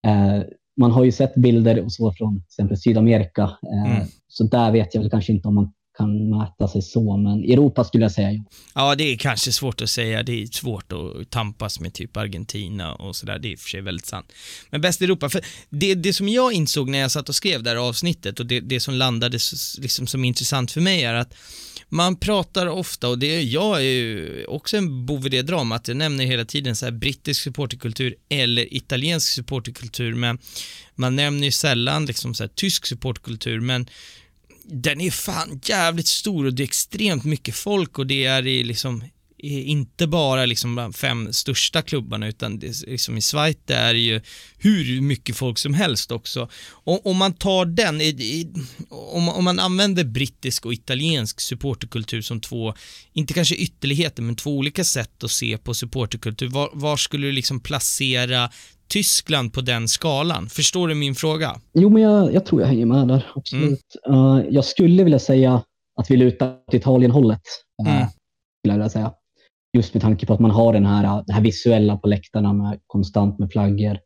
Ehm, man har ju sett bilder och så från till exempel Sydamerika, ehm, mm. så där vet jag väl kanske inte om man kan mäta sig så, men Europa skulle jag säga ja. Det är kanske svårt att säga. Det är svårt att tampas med typ Argentina och sådär. Det är i och för sig väldigt sant. Men bäst i Europa, för det, det som jag insåg när jag satt och skrev det här avsnittet och det, det som landade liksom som intressant för mig är att man pratar ofta, och det, jag är ju också en bov i det dramat, jag nämner hela tiden så här brittisk supporterkultur eller italiensk supporterkultur, men man nämner ju sällan liksom så här tysk supporterkultur, men den är fan jävligt stor och det är extremt mycket folk och det är i liksom inte bara liksom bland fem största klubbarna utan det, liksom i Schweiz det är ju hur mycket folk som helst också. Och, om man tar den, om, om man använder brittisk och italiensk supporterkultur som två, inte kanske ytterligheter, men två olika sätt att se på supporterkultur, var, var skulle du liksom placera Tyskland på den skalan? Förstår du min fråga? Jo, men jag, jag tror jag hänger med där, absolut. Mm. Uh, jag skulle vilja säga att vi lutar åt Italien-hållet, uh, mm. jag vilja säga. Just med tanke på att man har den här, det här visuella på läktarna med konstant med flaggor.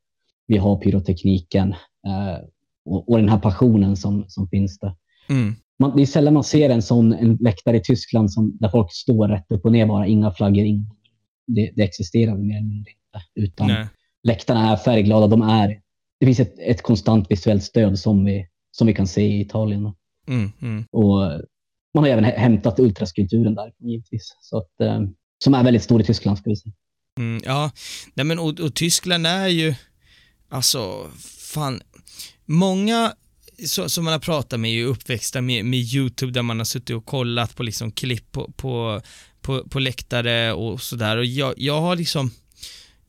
Vi har pyrotekniken uh, och, och, den här passionen som, som finns där. Mm. man, det är sällan man ser en sån en läktare i Tyskland som, där folk står rätt upp och ner bara, inga flaggor. In. Det, det existerar mer eller mindre inte. Utan Nej. Läktarna är färgglada. De är, det finns ett, ett konstant visuellt stöd som vi, som vi kan se i Italien. Mm, mm. Och man har även hä- hämtat ultraskulpturen där givetvis. Så att, eh, som är väldigt stor i Tyskland ska vi säga. Mm, ja, nej men och, och Tyskland är ju, alltså, fan, många så, som man har pratat med är ju uppväxta med, med YouTube där man har suttit och kollat på liksom klipp på, på, på, på läktare och sådär och jag, jag har liksom,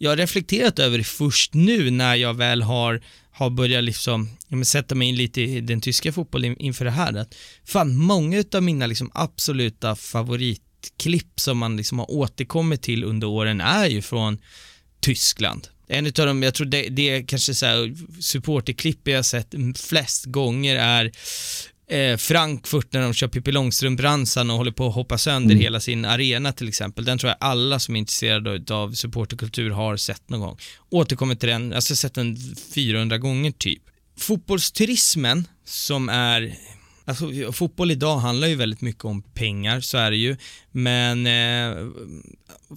jag har reflekterat över det först nu när jag väl har, har börjat liksom, ja, men sätta mig in lite i den tyska fotbollen inför det här. Att fan, många utav mina liksom absoluta favoritklipp som man liksom har återkommit till under åren är ju från Tyskland. En utav dem, jag tror det, det är kanske så här supporterklipp jag har sett flest gånger är eh, Frankfurt när de kör Pippi Långstrump-ramsan och håller på att hoppa sönder Mm. hela sin arena till exempel. Den tror jag alla som är intresserade av supporterkultur har sett någon gång. Återkommer till den, alltså sett den 400 gånger typ. Fotbollsturismen som är Alltså, fotboll idag handlar ju väldigt mycket om pengar, så är det ju. Men eh,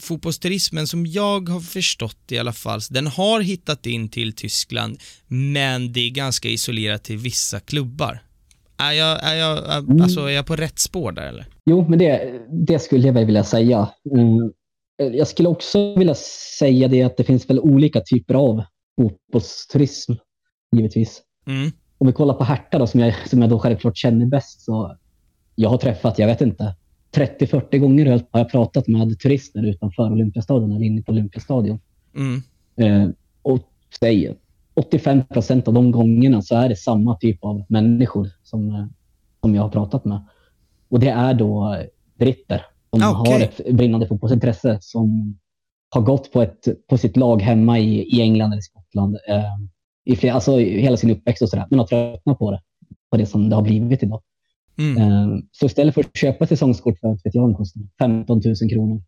fotbollsturismen som jag har förstått i alla fall, den har hittat in till Tyskland, men det är ganska isolerat till vissa klubbar. Är jag, är jag, är, Mm. alltså, är jag på rätt spår där eller? Jo, men det, det skulle jag väl vilja säga. Mm. Jag skulle också vilja säga det att det finns väl olika typer av fotbollsturism, givetvis. Mm. Om vi kollar på Hertha då, som jag, som jag då självklart känner bäst, så jag har träffat, jag vet inte, 30-40 gånger har jag pratat med turister utanför Olympiastadion eller inne på Olympiastadion. Mm. Eh, och säger 85 procent av de gångerna så är det samma typ av människor som, eh, som jag har pratat med. Och det är då eh, britter som Ah, okej. har ett brinnande fotbollsintresse som har gått på, ett, på sitt lag hemma i, i England eller Skottland eh, i flera, alltså hela sin uppväxt och sådär, men har tröttnat på det. På det som det har blivit idag. Mm. Eh, Så istället för att köpa säsongskort för vet jag, vad det kostar 15 000 kronor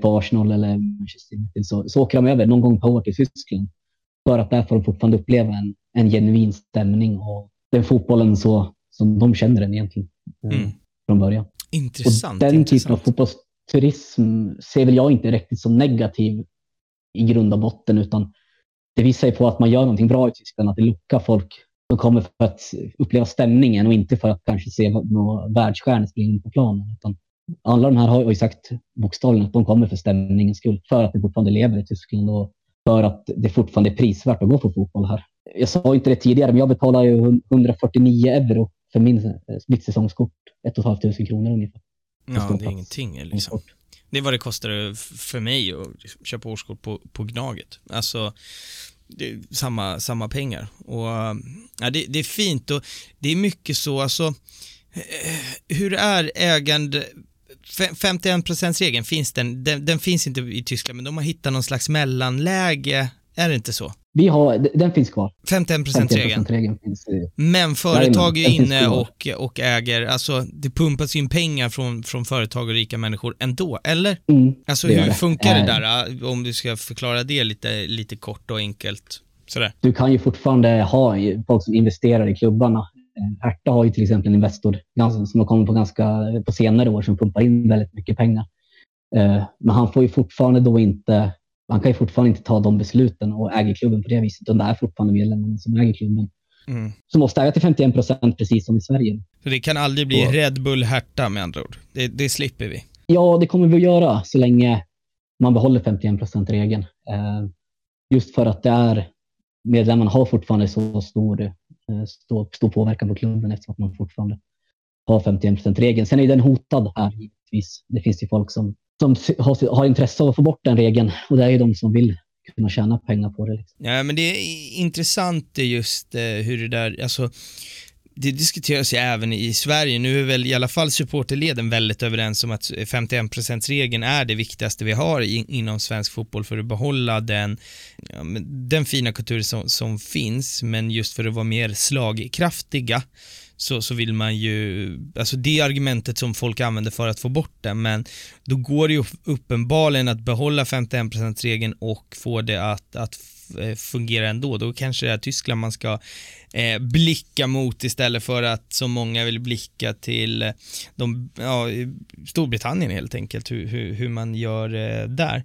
på Arsenal eller Manchester United så, så åker de över någon gång per år till Tyskland. För att där får de fortfarande uppleva en, en genuin stämning och den fotbollen så som de känner den egentligen eh, Mm. från början. Intressant. och den typen av intressant. fotbollsturism ser väl jag inte riktigt som negativ i grund och botten utan det visar ju på att man gör någonting bra i Tyskland, att det lockar folk som kommer för att uppleva stämningen och inte för att kanske se vad- några världsstjärnor springa in på planen. Utan alla de här har ju sagt bokstavligen att de kommer för stämningens skull, för att det fortfarande lever i Tyskland och för att det fortfarande är prisvärt att gå på fotboll här. Jag sa inte det tidigare, men jag betalar ju 149 euro för min, eh, mitt säsongskort. 1 500 kronor ungefär. Ja, det är ingenting liksom. Det är vad det kostar för mig att köpa årskort på, på Gnaget. Alltså, det samma, samma pengar. Och, ja, det, det är fint och det är mycket så, alltså, eh, hur är ägande, 51%-regeln, finns den, den, den finns inte i Tyskland, men de har hittat någon slags mellanläge, är det inte så? Vi har, den finns kvar. 51%-regeln. 51%-regeln finns. eh, Men företag är inne och, och äger, alltså det pumpas in pengar från, från företag och rika människor ändå, eller? Mm. Alltså hur det. funkar det Eh. där? äh, Om du ska förklara det lite, lite kort och enkelt. Sådär. du kan ju fortfarande ha folk som investerar i klubbarna. Eh, Hertha har ju till exempel en Investor som har kommit på ganska på senare år som pumpar in väldigt mycket pengar. Eh, Men han får ju fortfarande då inte, han kan ju fortfarande inte ta de besluten och äga klubben på det viset. Utan det är fortfarande medlemmarna som äger klubben. Mm. Som måste äga till 51 procent precis som i Sverige. Så det kan aldrig bli Red Bull Hertha med andra ord. Det, det slipper vi. Ja, det kommer vi att göra så länge man behåller 51 procent-regeln. Eh, Just för att det är, medlemmarna har fortfarande så stor, Eh, stor, stor påverkan på klubben eftersom att man fortfarande har 51 regeln. Sen är den hotad här givetvis. Det finns ju folk som, som har, har intresse av att få bort den regeln och det är ju de som vill kunna tjäna pengar på det. Liksom. Ja, men det är intressant eh, just eh, hur det där, alltså det diskuteras ju även i Sverige. Nu är väl i alla fall supporterleden väldigt överens om att 51%-regeln är det viktigaste vi har i, inom svensk fotboll för att behålla den, ja, den fina kultur som, som finns, men just för att vara mer slagkraftiga så, så vill man ju, alltså det argumentet som folk använder för att få bort den, men då går det ju uppenbarligen att behålla 51%-regeln och få det att, att fungera ändå. Då kanske det är Tyskland man ska eh, blicka mot istället för att så många vill blicka till eh, de, ja, Storbritannien helt enkelt, hur, hur, hur man gör eh, där.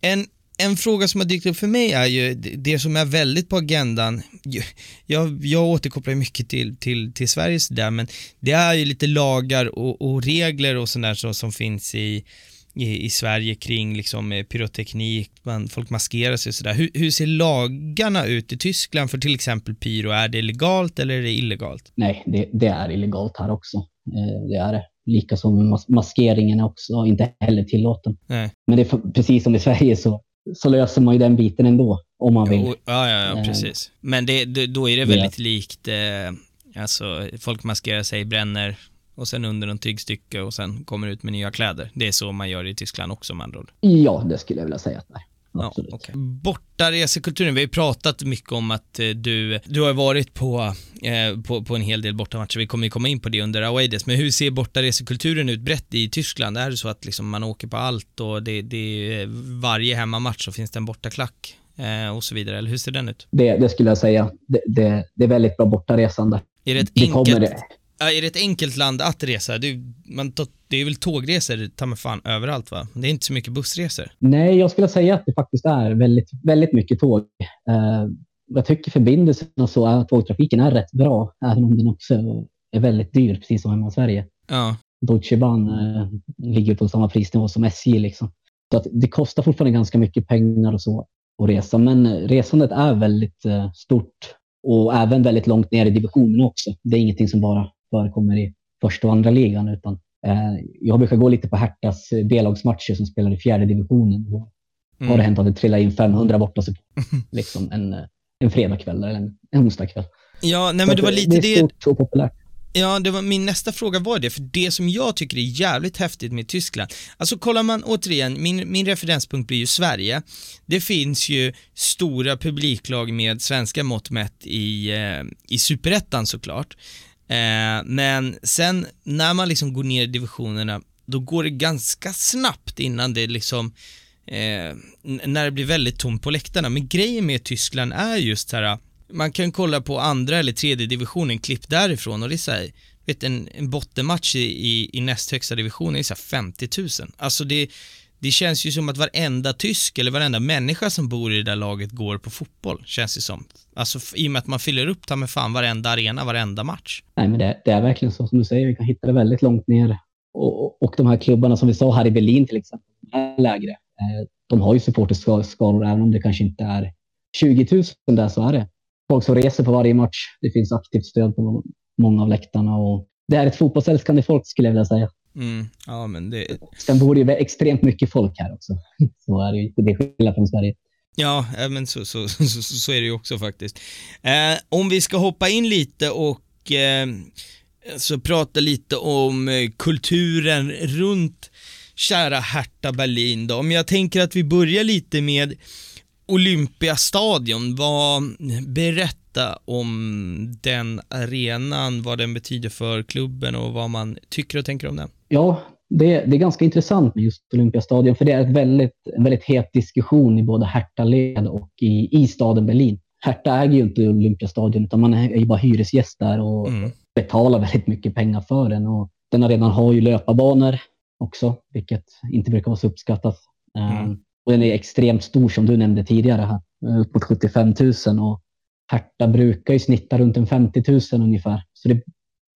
En en fråga som har dykt upp för mig är ju det som är väldigt på agendan. Jag, jag återkopplar mycket till, till, till Sveriges där, men det är ju lite lagar och, och regler och sådär så, som finns i, i, i, Sverige kring liksom eh, pyroteknik, man, folk maskerar sig och sådär. Hur, hur ser lagarna ut i Tyskland för till exempel pyro? Är det legalt eller är det illegalt? Nej, det, det är illegalt här också. Eh, det är det. Lika som mas maskeringen är också inte heller tillåten. Nej. Men det är precis som i Sverige så så löser man ju den biten ändå, om man vill. Jo, ja, ja, ja, precis. Men det, då är det väldigt ja. likt, eh, alltså folk maskerar sig, bränner och sen under någon tygstycke och sen kommer ut med nya kläder. Det är så man gör i Tyskland också med andra ord. Ja, det skulle jag vilja säga att det är. Ja, okay. Bortaresekulturen, vi har ju pratat mycket om att eh, du, du har varit på, eh, på, på en hel del bortamatcher, vi kommer ju komma in på det under Awaides, men hur ser bortaresekulturen ut brett i Tyskland? Är det så att liksom man åker på allt och det, det varje hemmamatch så finns det en bortaklack eh, och så vidare, eller hur ser den ut? Det, det skulle jag säga, det, det, det är väldigt bra bortaresande. Är det ett enkelt, är det ett enkelt land att resa? Det, man, det är väl tågresor, ta mig fan, överallt va? Det är inte så mycket bussresor. Nej, jag skulle säga att det faktiskt är väldigt, väldigt mycket tåg. Uh, jag tycker förbindelsen och så, är, tågtrafiken är rätt bra, även om den också är väldigt dyr, precis som hemma i Sverige. Ja. Deutsche Bahn uh, ligger på samma prisnivå som SJ liksom. Så att det kostar fortfarande ganska mycket pengar och så att resa, men resandet är väldigt uh, stort och även väldigt långt ner i divisionen också. Det är ingenting som bara förekommer i första och andra ligan, utan eh, jag brukar gå lite på Hertas B-lagsmatcher som spelar i fjärde divisionen. Då mm. har det hänt att det trillar in 500 borta liksom en, en fredagkväll eller en, en onsdagkväll. Ja, nej men det var lite det. Det är stort och populärt. Ja, det var min nästa fråga var det, för det som jag tycker är jävligt häftigt med Tyskland, alltså kollar man återigen, min, min referenspunkt blir ju Sverige. Det finns ju stora publiklag med svenska mått mätt i, eh, i superettan såklart. Eh, men sen när man liksom går ner i divisionerna, då går det ganska snabbt innan det liksom eh, när det blir väldigt tomt på läktarna. Men grejen med Tyskland är just här, man kan kolla på andra eller tredje divisionen, klipp därifrån och det är så här, vet en, en bottenmatch i, i, i näst högsta divisionen är så 50 000. Alltså det, det känns ju som att varenda tysk eller varenda människa som bor i det där laget går på fotboll, känns det som. Alltså i och med att man fyller upp ta med fan varenda arena, varenda match. Nej, men det, det, är verkligen så som du säger, vi kan hitta det väldigt långt ner. Och, och de här klubbarna som vi sa här i Berlin till exempel, är lägre. Eh, de har ju supporterskalor, även om det kanske inte är 20 000 där så är det folk som reser på varje match. Det finns aktivt stöd på många av läktarna och det är ett fotbollsälskande folk skulle jag vilja säga. Mm, ja, men det... Sen bor det ju extremt mycket folk här också. Så är det ju. Det är skillnad från Sverige. Ja, men så, så, så, så, är det ju också faktiskt. Eh, om vi ska hoppa in lite och eh, så prata lite om eh, kulturen runt kära Hertha Berlin då. Om jag tänker att vi börjar lite med Olympiastadion, vad, berätta om den arenan, vad den betyder för klubben och vad man tycker och tänker om den. Ja, det, det är ganska intressant med just Olympiastadion, för det är ett väldigt, en väldigt het diskussion i både Hertha-led och i, i staden Berlin. Hertha äger ju inte Olympiastadion, utan man är ju bara hyresgäst där och mm. betalar väldigt mycket pengar för den. Och den arenan har ju löparbanor också, vilket inte brukar vara så uppskattat. Mm. Och den är extremt stor som du nämnde tidigare här, upp mot 75 000 och Hertha brukar ju snitta runt en 50 000 ungefär. Så det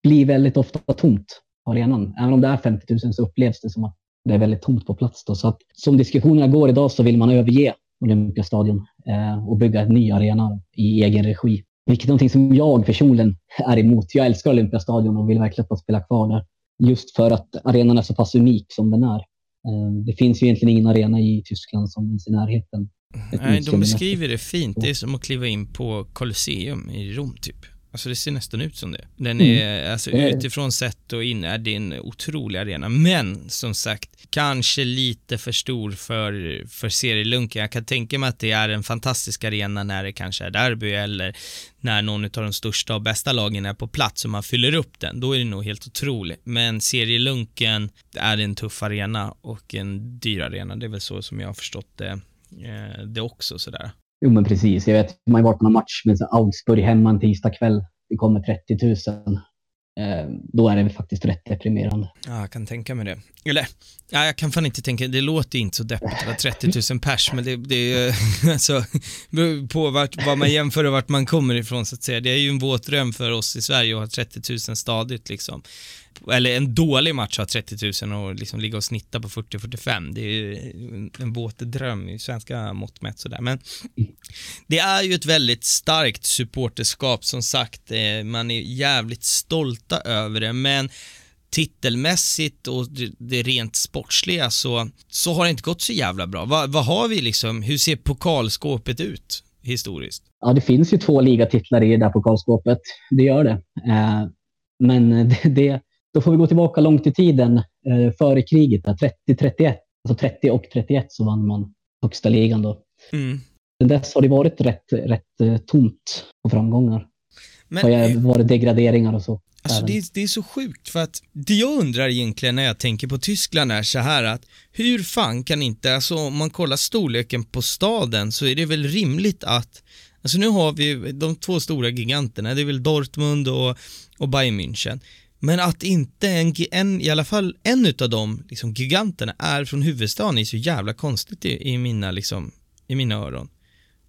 blir väldigt ofta tomt arenan. Även om det är 50 000 så upplevs det som att det är väldigt tomt på plats. Då. Så att, som diskussionerna går idag så vill man överge Olympiastadion eh, och bygga en ny arena i egen regi. Vilket är någonting som jag personligen är emot. Jag älskar Olympiastadion och vill verkligen få spela kvar där. Just för att arenan är så pass unik som den är. Eh, det finns ju egentligen ingen arena i Tyskland som finns i närheten. Nej, de beskriver det fint. Det är som att kliva in på Colosseum i Rom, typ. Alltså det ser nästan ut som det. Den är, mm. alltså utifrån sett och in är det en otrolig arena. Men som sagt, kanske lite för stor för, för serielunken. Jag kan tänka mig att det är en fantastisk arena när det kanske är derby eller när någon av de största och bästa lagen är på plats och man fyller upp den. Då är det nog helt otroligt. Men serielunken är en tuff arena och en dyr arena. Det är väl så som jag har förstått det, eh, det också sådär. Jo, men precis. Jag vet, man har varit på någon match med Augsburg hemma en tisdag kväll. Det kommer 30 000. Eh, då är det faktiskt rätt deprimerande. Ja, jag kan tänka mig det. Eller, ja, jag kan fan inte tänka, det låter inte så deppigt att 30 000 pers, men det, det är alltså, på vart, vad man jämför och vart man kommer ifrån så att säga. Det är ju en våt dröm för oss i Sverige att ha 30 000 stadigt liksom. Eller en dålig match att ha 30 000 och liksom ligga och snitta på 40-45. Det är ju en våt dröm i svenska mått mätt sådär. Men det är ju ett väldigt starkt supporterskap som sagt. Eh, man är jävligt stolta över det, men titelmässigt och det rent sportsliga så, så har det inte gått så jävla bra. Vad, vad har vi liksom, hur ser pokalskåpet ut historiskt? Ja, det finns ju två ligatitlar i det där pokalskåpet. Det gör det. Eh, men det, det, då får vi gå tillbaka långt i tiden, eh, före kriget, 30-31. Alltså 30 och 31 så vann man högsta ligan då. Mm. Sen dess har det varit rätt, rätt eh, tomt på framgångar. Men, det har varit degraderingar och så. Alltså det är, det är så sjukt för att det jag undrar egentligen när jag tänker på Tyskland är så här att hur fan kan inte, alltså om man kollar storleken på staden så är det väl rimligt att Alltså nu har vi de två stora giganterna, det är väl Dortmund och, och Bayern München. Men att inte en, en, i alla fall en utav de liksom, giganterna är från huvudstaden är så jävla konstigt i, i mina, liksom, i mina öron.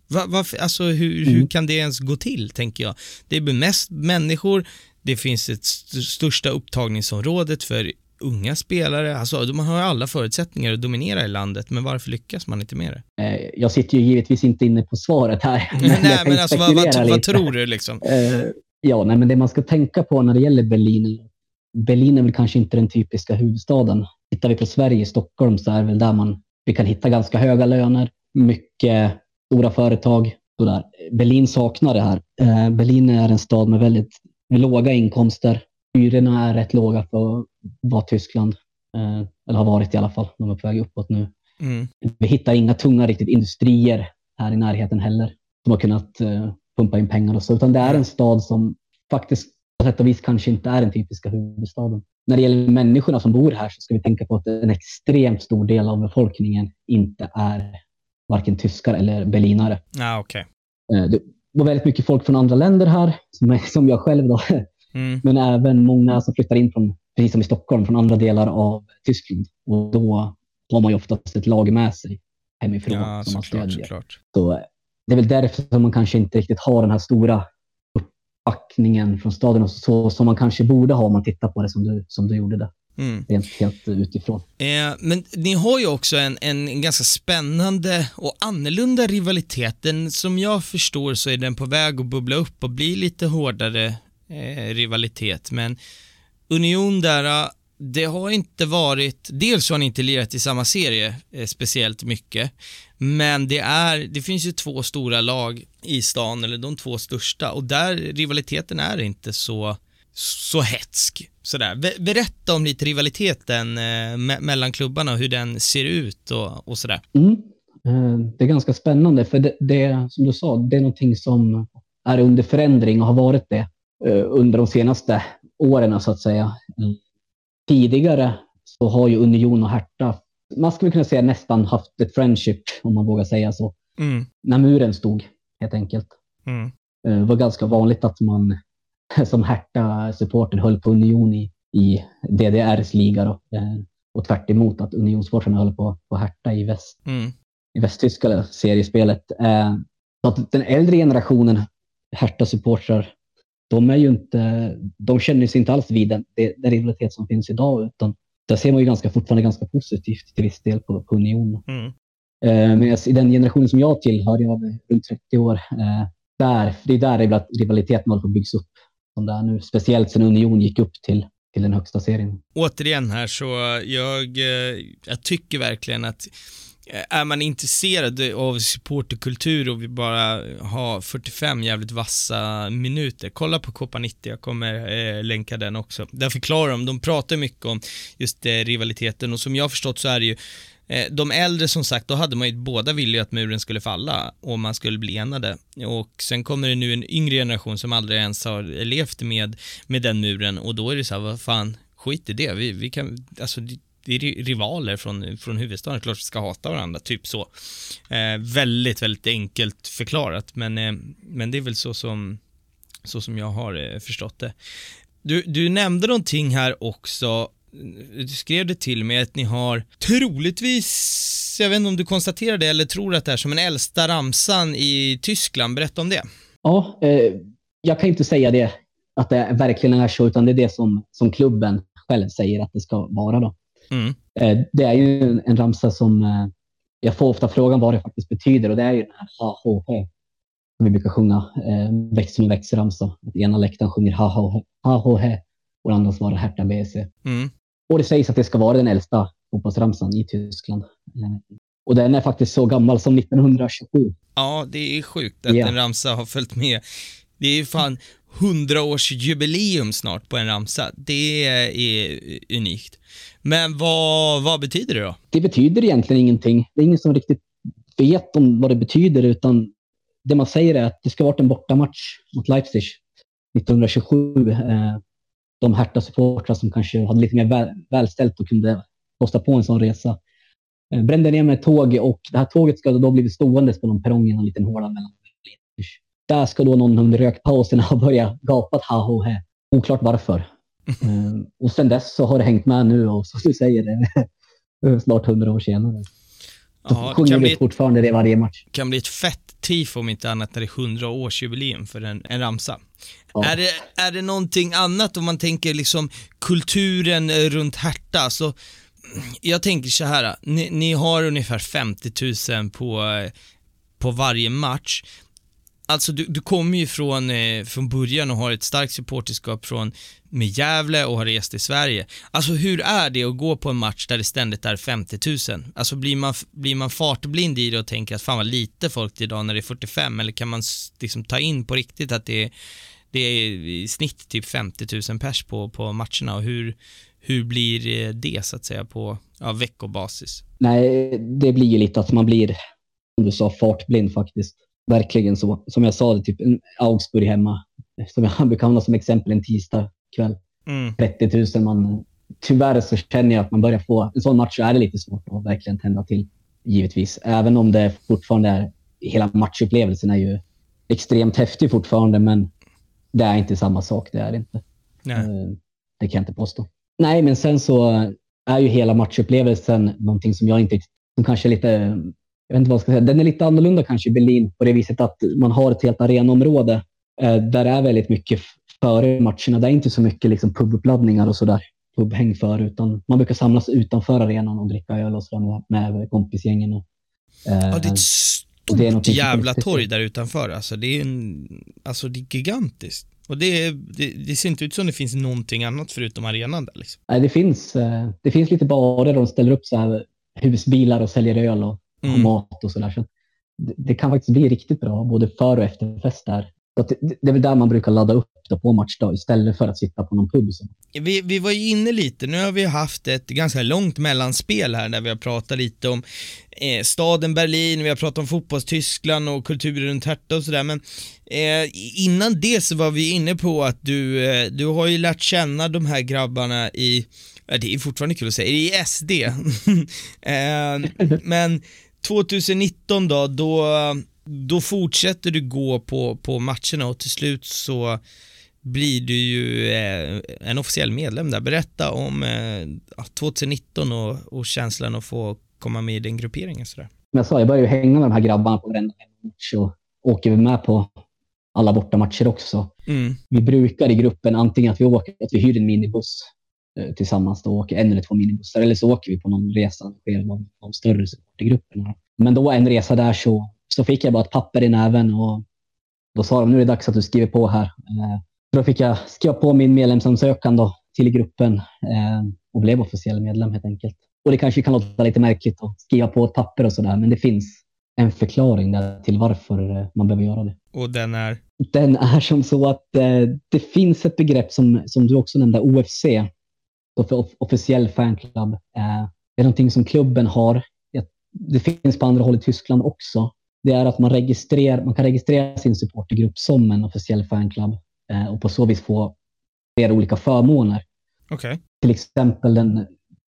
Va, varför, alltså hur, mm. hur kan det ens gå till, tänker jag? Det är mest människor, det finns ett st största upptagningsområdet för unga spelare, alltså man har alla förutsättningar att dominera i landet, men varför lyckas man inte med det? Eh, jag sitter ju givetvis inte inne på svaret här. Men nej, men alltså vad, vad, vad, tror du liksom? Ja, nej, men det man ska tänka på när det gäller Berlin. Berlin är väl kanske inte den typiska huvudstaden. Tittar vi på Sverige, Stockholm, så är det väl där man vi kan hitta ganska höga löner, mycket stora företag. Sådär. Berlin saknar det här. Eh, Berlin är en stad med väldigt låga inkomster. Hyrorna är rätt låga för att vara Tyskland. Eh, eller har varit i alla fall. De är på väg uppåt nu. Mm. Vi hittar inga tunga riktigt industrier här i närheten heller. De har kunnat eh, pumpa in pengar och så, utan det är en stad som faktiskt på sätt och vis kanske inte är den typiska huvudstaden. När det gäller människorna som bor här så ska vi tänka på att en extremt stor del av befolkningen inte är varken tyskar eller berlinare. Ah, okay. Eh, det var väldigt mycket folk från andra länder här, som jag själv då. Mm. Men även många som flyttar in från, precis som i Stockholm, från andra delar av Tyskland. Och då har man ju oftast ett lag med sig hemifrån ja, som man stödjer. Såklart. Så det är väl därför som man kanske inte riktigt har den här stora uppbackningen från staden och så som man kanske borde ha om man tittar på det som du, som du gjorde det. Mm. Rent helt utifrån. Eh, men ni har ju också en, en ganska spännande och annorlunda rivalitet. Den, som jag förstår så är den på väg att bubbla upp och bli lite hårdare eh, rivalitet. Men Union där, det har inte varit, dels har ni inte lirat i samma serie eh, speciellt mycket, men det är, det finns ju två stora lag i stan, eller de två största, och där rivaliteten är inte så, så hetsk. Sådär. Berätta om lite rivaliteten eh, me mellan klubbarna och hur den ser ut och, och sådär. Mm. Eh, det är ganska spännande, för det, det, som du sa, det är någonting som är under förändring och har varit det eh, under de senaste åren så att säga. Tidigare så har ju Union och Hertha man skulle kunna säga nästan haft ett friendship, om man vågar säga så. Mm. När muren stod, helt enkelt. Mm. Eh, det var ganska vanligt att man som Hertha-supporter höll på Union i, i DDRs liga. Då. Eh, och tvärt emot att Unionssportrarna höll på, på Hertha i, väst, mm. i västtyska seriespelet. Eh, så att den äldre generationen Hertha-supportrar, de, är ju inte, de känner sig inte alls vid den, den rivalitet som finns idag, utan där ser man ju ganska, fortfarande ganska positivt till viss del på, på Union. Mm. Eh, men i den generationen som jag tillhör, jag är runt 30 år, eh, där, det är där rivaliteten håller på att byggas upp. Som det är nu. Speciellt sen Union gick upp till, till den högsta serien. Återigen här så jag, eh, jag tycker verkligen att Eh, är man intresserad av supporterkultur och vill bara ha 45 jävligt vassa minuter, kolla på Copa 90, jag kommer eh, länka den också. Där förklarar de, de pratar mycket om just eh, rivaliteten och som jag har förstått så är det ju eh, de äldre som sagt, då hade man ju båda ville att muren skulle falla och man skulle bli enade. Och sen kommer det nu en yngre generation som aldrig ens har levt med, med den muren och då är det så här, vad fan, skit i det. Vi, vi kan, alltså det är rivaler från, från huvudstaden, klart vi ska hata varandra, typ så. Eh, väldigt, väldigt enkelt förklarat, men, eh, men det är väl så som, så som jag har eh, förstått det. Du, du nämnde någonting här också, du skrev det till mig att ni har troligtvis, jag vet inte om du konstaterar det eller tror att det är som den äldsta ramsan i Tyskland, berätta om det. Ja, eh, jag kan inte säga det, att det verkligen är så, utan det är det som, som klubben själv säger att det ska vara. Då. Mm. Eh, det är ju en, en ramsa som eh, jag får ofta frågan vad det faktiskt betyder och det är ju den här AHH som vi brukar sjunga, eh, växt som en växtramsa. Att ena läktaren sjunger AHH och den andra svarar Hertha BC. Mm. Och det sägs att det ska vara den äldsta fotbollsramsan i Tyskland. Eh, och den är faktiskt så gammal som 1927. Ja, det är sjukt att Ja. en ramsa har följt med. Det är ju fan 100-årsjubileum snart på en ramsa. Det är unikt. Men vad, vad betyder det då? Det betyder egentligen ingenting. Det är ingen som riktigt vet om vad det betyder, utan det man säger är att det ska ha varit en bortamatch mot Leipzig 1927. Eh, de Hertha-supportrar som kanske hade lite mer väl, välställt och kunde kosta på en sån resa eh, brände ner med ett tåg och det här tåget ska då blivit stående på någon perrong i en liten håla mellan Leipzig. Där ska då någon under rökpausen ha börjat gapa ha ho he. Oklart varför. Eh, och sen dess så har det hängt med nu och som du säger, det snart hundra år senare. Så Ja, det sjunger kan bli, fortfarande det varje match. kan bli ett fett tifo om inte annat när det är 100-årsjubileum för en, en ramsa. Ja. Är, det, är det någonting annat om man tänker liksom kulturen eh, runt Hertha? Så, jag tänker så här, ni, ni har ungefär 50 000 på, eh, på varje match. Alltså du, du kommer ju från, eh, från början och har ett starkt supporterskap från med Gävle och har rest i Sverige. Alltså hur är det att gå på en match där det ständigt är 50 000? Alltså blir man, blir man fartblind i det och tänker att fan vad lite folk det är idag när det är 45 eller kan man liksom ta in på riktigt att det är, det är i snitt typ 50 000 pers på, på matcherna och hur, hur blir eh, det så att säga på ja, veckobasis? Nej, det blir ju lite att man blir, som du sa, fartblind faktiskt. Verkligen så. Som jag sa, det typ en Augsburg hemma, som jag brukar använda som exempel en tisdag kväll. Mm. 30 000 man. Tyvärr så känner jag att man börjar få, en sån match så är det lite svårt att verkligen tända till. Givetvis. Även om det fortfarande är, hela matchupplevelsen är ju extremt häftig fortfarande, men det är inte samma sak. Det är det inte. Nej. Eh, Det kan jag inte påstå. Nej, men sen så är ju hela matchupplevelsen någonting som jag inte, som kanske är lite, jag vet inte vad jag ska säga, den är lite annorlunda kanske i Berlin på det viset att man har ett helt arenaområde eh, där det är väldigt mycket före matcherna. Det är inte så mycket liksom pubuppladdningar och sådär, pubhäng för, utan man brukar samlas utanför arenan och dricka öl och sådär med, kompisgängen. Och, eh, Ja, det är ett stort är jävla torg där utanför. Alltså det är, en, alltså det är gigantiskt. Och det, det, det ser inte ut som det finns någonting annat förutom arenan där liksom. Nej, det finns, eh, det finns lite barer där de ställer upp så här husbilar och säljer öl och, och Mm. mat och sådär. Så det, det kan faktiskt bli riktigt bra, både före och efter fest där. Det, det är väl där man brukar ladda upp då på matchdag istället för att sitta på någon pub. Vi, vi var ju inne lite, nu har vi haft ett ganska långt mellanspel här där vi har pratat lite om eh, staden Berlin, vi har pratat om fotbollstyskland och kulturen runt Hertha och sådär men eh, innan det så var vi inne på att du, eh, du har ju lärt känna de här grabbarna i, det är fortfarande kul att säga, i SD. eh, men 2019 då, då, då fortsätter du gå på, på matcherna och till slut så blir du ju eh, en officiell medlem där. Berätta om eh, ja, 2019 och, och känslan att få komma med i den grupperingen sådär. Som jag sa, jag börjar ju hänga med de här grabbarna på varenda match och åker vi med på alla bortamatcher också. Mm. Vi brukar i gruppen antingen att vi åker, att vi hyr en minibuss tillsammans då, åker en eller två minibussar eller så åker vi på någon resa med de större supportergrupperna. Men då en resa där så, så fick jag bara ett papper i näven och då sa de nu är det dags att du skriver på här. Eh, Då fick jag skriva på min medlemsansökan då, till gruppen eh, och blev officiell medlem helt enkelt. Och det kanske kan låta lite märkligt att skriva på ett papper och sådär, men det finns en förklaring där till varför eh, man behöver göra det. Och den är, Den är som så att eh, det finns ett begrepp som, som du också nämnde, OFC, off- officiell fanclub. Eh, det är någonting som klubben har. Det- finns på andra håll i Tyskland också. Det är att man, registrerar, man kan registrera sin supportergrupp som en officiell fanclub eh, och på så vis få flera olika förmåner. okej. Till exempel den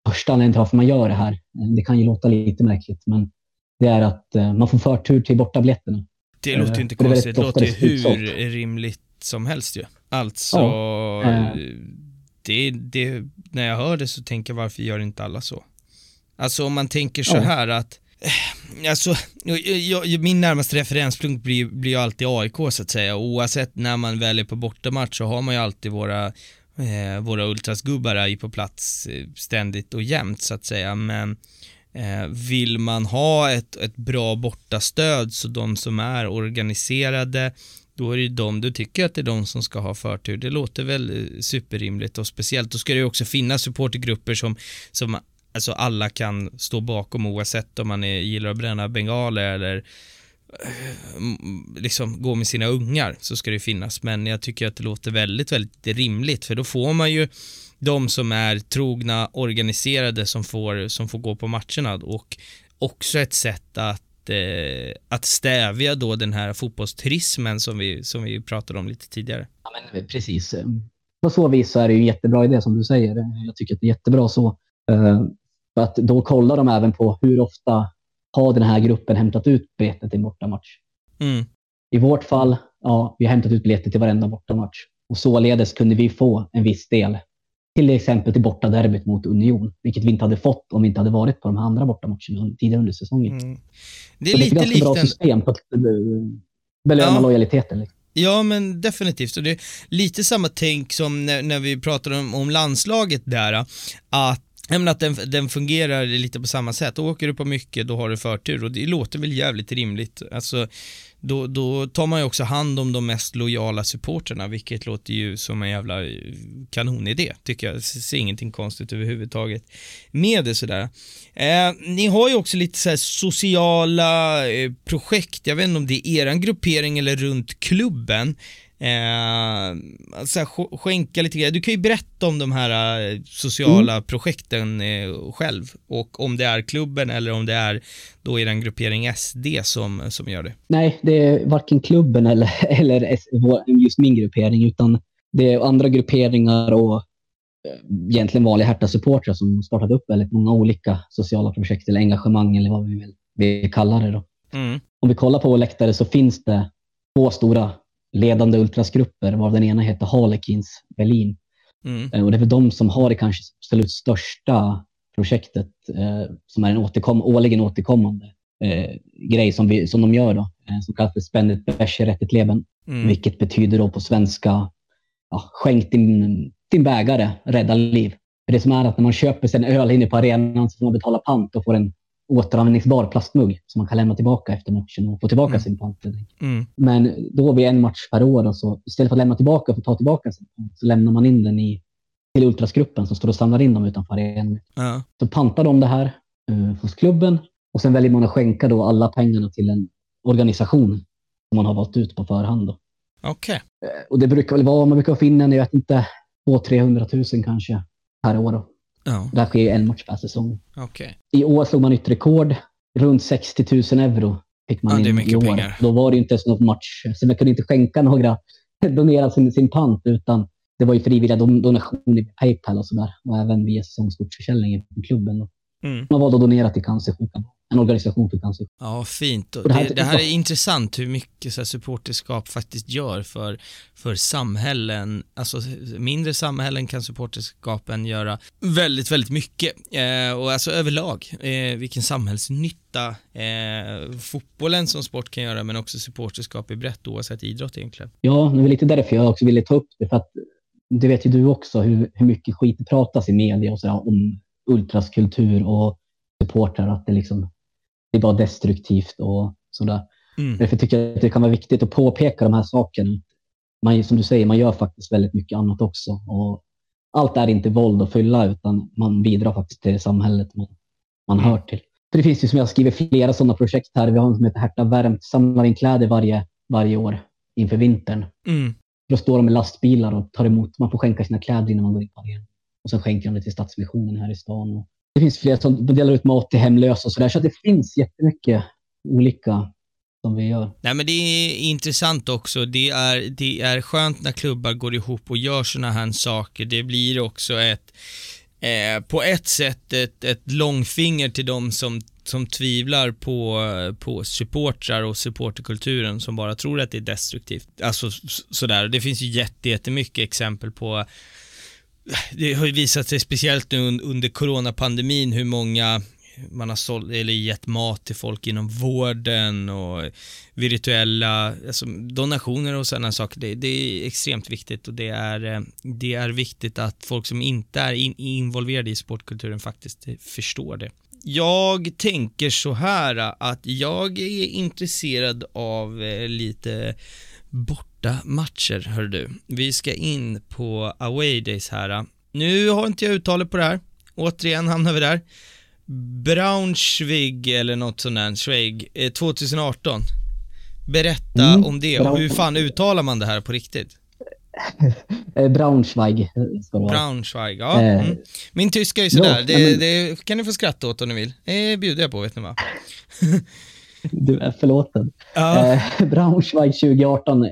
första anledningen till varför man gör det här. Det kan ju låta lite märkligt, men det är att eh, man får förtur till bortabiljetterna. Det låter ju inte konstigt. Det låter ju hur rimligt som helst ju. Alltså, Ja, eh. Det, det, när jag hör det så tänker jag varför gör inte alla så? Alltså om man tänker så här att eh, Alltså, jag, min närmaste referenspunkt blir, blir ju alltid AIK så att säga. Oavsett när man väljer på bortamatch så har man ju alltid våra, eh, våra ultrasgubbar är ju på plats eh, ständigt och jämt så att säga. Men eh, vill man ha ett, ett bra bortastöd så de som är organiserade då är det ju de, du tycker att det är de som ska ha förtur. Det låter väl eh, superrimligt och speciellt. Då ska det ju också finnas supportergrupper som, som alltså alla kan stå bakom oavsett om man är, gillar att bränna bengaler eller eh, liksom gå med sina ungar så ska det finnas. Men jag tycker att det låter väldigt, väldigt rimligt för då får man ju de som är trogna, organiserade som får, som får gå på matcherna och också ett sätt att, eh, att stävja då den här fotbollsturismen som vi, som vi pratade om lite tidigare. Ja, men precis. På så vis så är det ju en jättebra idé som du säger. Jag tycker att det är jättebra så. Eh, För att då kollar de även på hur ofta har den här gruppen hämtat ut biljetter till en bortamatch. Mm. I vårt fall, ja, vi har hämtat ut biljetter till varenda bortamatch. Och således kunde vi få en viss del. Till exempel till bortaderbyt mot Union, vilket vi inte hade fått om vi inte hade varit på de här andra bortamatcherna tidigare under säsongen. Mm. Det är Så det är ett lite ganska bra en, system för att eh, belöna Ja. lojaliteten. Liksom. Ja, men definitivt. Och det är lite samma tänk som när, när vi pratar om, om landslaget där, att jag menar att den, den fungerar lite på samma sätt. Åker du på mycket, då har du förtur och det låter väl jävligt rimligt. Alltså, då, då tar man ju också hand om de mest lojala supporterna, vilket låter ju som en jävla eh, kanonidé, tycker jag. Jag ser ingenting konstigt överhuvudtaget med det sådär. Eh, ni har ju också lite såhär sociala eh, projekt, jag vet inte om det är eran gruppering eller runt klubben. Eh, så här, sk- skänka lite grejer. Du kan ju berätta om de här eh, sociala projekten eh, själv och om det är klubben eller om det är då eran gruppering SD som, som gör det. Nej, det är varken klubben eller, eller just min gruppering, utan det är andra grupperingar och eh, egentligen vanliga Hertha-supportrar som startat upp väldigt många olika sociala projekt eller engagemang eller vad vi vill vi kallar det. Då. Mm. Om vi kollar på vår läktare så finns det två stora ledande ultrasgrupper, varav den ena heter Harlequins Berlin. Mm. Eh, Och det är väl de som har det kanske absolut största projektet eh, som är en återkom årligen återkommande eh, grej som, vi, som de gör då, eh, som kallas för Spendet Rättet Leben, Mm. vilket betyder då på svenska ja, skänk din, din bägare, rädda liv. För det som är att när man köper sig en öl inne på arenan så får man betala pant och får en återanvändningsbar plastmugg som man kan lämna tillbaka efter matchen och få tillbaka Mm. sin pant. Mm. Men då vid en match per år, och så, istället för att lämna tillbaka och få ta tillbaka sin pant, så lämnar man in den i, till ultrasgruppen som står och samlar in dem utanför arenan. Ja. Så pantar de det här eh, hos klubben och sen väljer man att skänka då alla pengarna till en organisation som man har valt ut på förhand. Då. Okej. Eh, Och det brukar väl vara, man brukar få in en, jag vet inte, 200-300 000 kanske per år. Då. Ja, Det här sker en match per säsong. okej. I år slog man nytt rekord. Runt 60 000 euro fick man Ja, in mycket i år. pengar. Då var det inte ens något match. Så man kunde inte skänka några, donera sin, sin pant, utan det var ju frivilliga don- donationer via Paypal och sådär. Och även via säsongskortsförsäljning från klubben. Mm. Man valde att donera till cancersjuka. En organisation för cancersjuka. Ja, fint. Och det här- det, här är intressant hur mycket så här, supporterskap faktiskt gör för, för samhällen. Alltså mindre samhällen kan supporterskapen göra väldigt, väldigt mycket. Eh, och alltså överlag, eh, vilken samhällsnytta eh, fotbollen som sport kan göra, men också supporterskap i brett oavsett idrott egentligen. Ja, det är lite därför jag också ville ta upp det. För att det vet ju du också hur, hur mycket skit det pratas i media och sådär om ultraskultur och supportrar. Att det liksom det är bara destruktivt och sådär. Mm. Därför tycker jag att det kan vara viktigt att påpeka de här sakerna. Man, som du säger, man gör faktiskt väldigt mycket annat också. Och allt är inte våld att fylla, utan man bidrar faktiskt till samhället man, man hör till. För det finns ju som jag skriver flera sådana projekt här. Vi har en som heter Härta Värmt, samlar in kläder varje, varje år inför vintern. Mm. Då står de med lastbilar och tar emot. Man får skänka sina kläder innan man går in på arenan. Och sen skänker de det till Stadsmissionen här i stan. Och det finns flera som delar ut mat till hemlösa och sådär. Så det finns jättemycket olika som vi gör. Nej men det är intressant också. Det är, det är skönt när klubbar går ihop och gör sådana här saker. Det blir också ett eh, på ett sätt ett, ett långfinger till de som, som tvivlar på, på supportrar och supporterkulturen som bara tror att det är destruktivt. Alltså sådär. Det finns ju jättemycket exempel på det har ju visat sig speciellt nu under coronapandemin hur många man har sålt eller gett mat till folk inom vården och virtuella alltså donationer och sådana saker. Det, det är extremt viktigt och det är, eh, det är viktigt att folk som inte är in, involverade i sportkulturen faktiskt förstår det. Jag tänker så här att jag är intresserad av eh, lite bort matcher, hör du. Vi ska in på away days här. Nu har inte jag uttalet på det här. Återigen hamnar vi där. Braunschweig eller något sånt där, Schweig, eh, 2018. Berätta Mm, om det och hur fan uttalar man det här på riktigt? Eh, Braunschweig eh. Braunschweig, ja. Eh, Mm. Min tyska är sådär, ja, det, det kan ni få skratta åt om ni vill. Det bjuder jag på, vet ni vad? Du är förlåten. Ja. Eh, Braunschweig 2018. Eh,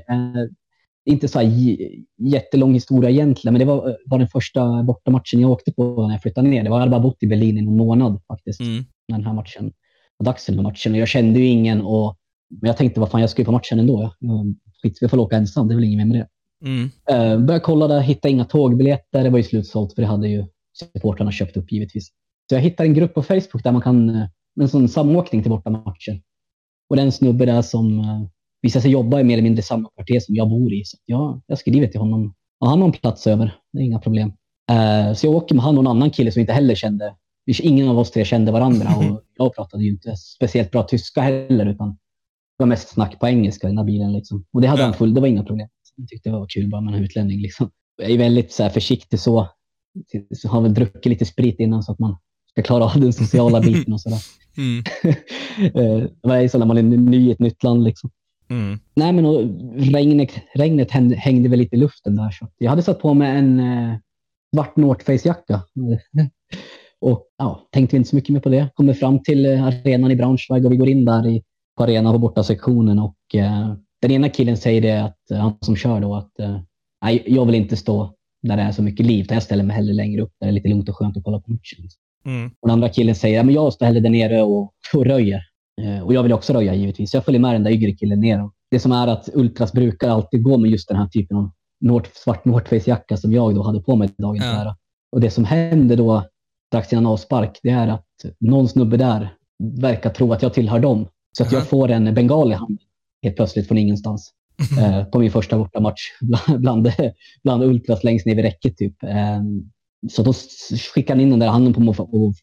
inte så här jättelång historia egentligen, men det var, var den första bortamatchen jag åkte på när jag flyttade ner. Det var, jag hade bara bott i Berlin i någon månad faktiskt, Mm. när den här matchen var dags matchen. Och jag kände ju ingen, och, men jag tänkte vad fan, jag ska ju på matchen ändå. Jag, skit, jag får åka ensam, det är väl ingen med det. Mm. Uh, började kolla där, hittade inga tågbiljetter. Det var ju slutsålt, för det hade ju supportrarna köpt upp givetvis. Så jag hittade en grupp på Facebook där man kan, eh, en sån samåkning till bortamatcher. Och den snubbe där som uh, visade sig jobba i mer eller mindre samma kvarter som jag bor i. Så ja, jag skriver till honom. Och han har en plats över, det är inga problem. Eh, så jag åker med han och en annan kille som inte heller kände, ingen av oss tre kände varandra. Och jag pratade ju inte speciellt bra tyska heller, utan det var mest snack på engelska i den här bilen. Liksom. Och det hade han full, det var inga problem. Jag tyckte det var kul bara med en utlänning. Liksom. Jag är väldigt så här, försiktig så. så. Har väl druckit lite sprit innan så att man ska klara av den sociala biten och sådär. Mm. Eh, Det är så när man är ny i ett nytt land. Liksom. Mm. Nej, men och regnet, regnet hängde, hängde väl lite i luften där. Så jag hade satt på mig en eh, svart North Face-jacka. och ja, tänkte inte så mycket mer på det. Kommer fram till eh, arenan i Braunschweig och vi går in där i, på arenan på borta sektionen och eh, den ena killen säger det att eh, han som kör då att eh, jag vill inte stå där det är så mycket liv. Jag ställer mig hellre längre upp där det är lite lugnt och skönt att kolla på matchen. Mm. Och den andra killen säger, ja, men jag står hellre där nere och, och röjer. Eh, och jag vill också röja givetvis. Jag följer med den där yngre killen ner. Det som är att Ultras brukar alltid gå med just den här typen av North, svart North Face-jacka som jag då hade på mig dagen Ja. ja. Och det som händer då strax innan avspark, det är att någon snubbe där verkar tro att jag tillhör dem. Så att Aha. jag får en bengal i handen helt plötsligt från ingenstans. eh, på min första bortamatch bland, bland, bland Ultras längst ner vid räcket typ. Eh, så då s- skickar han in den där handen på mig och, och,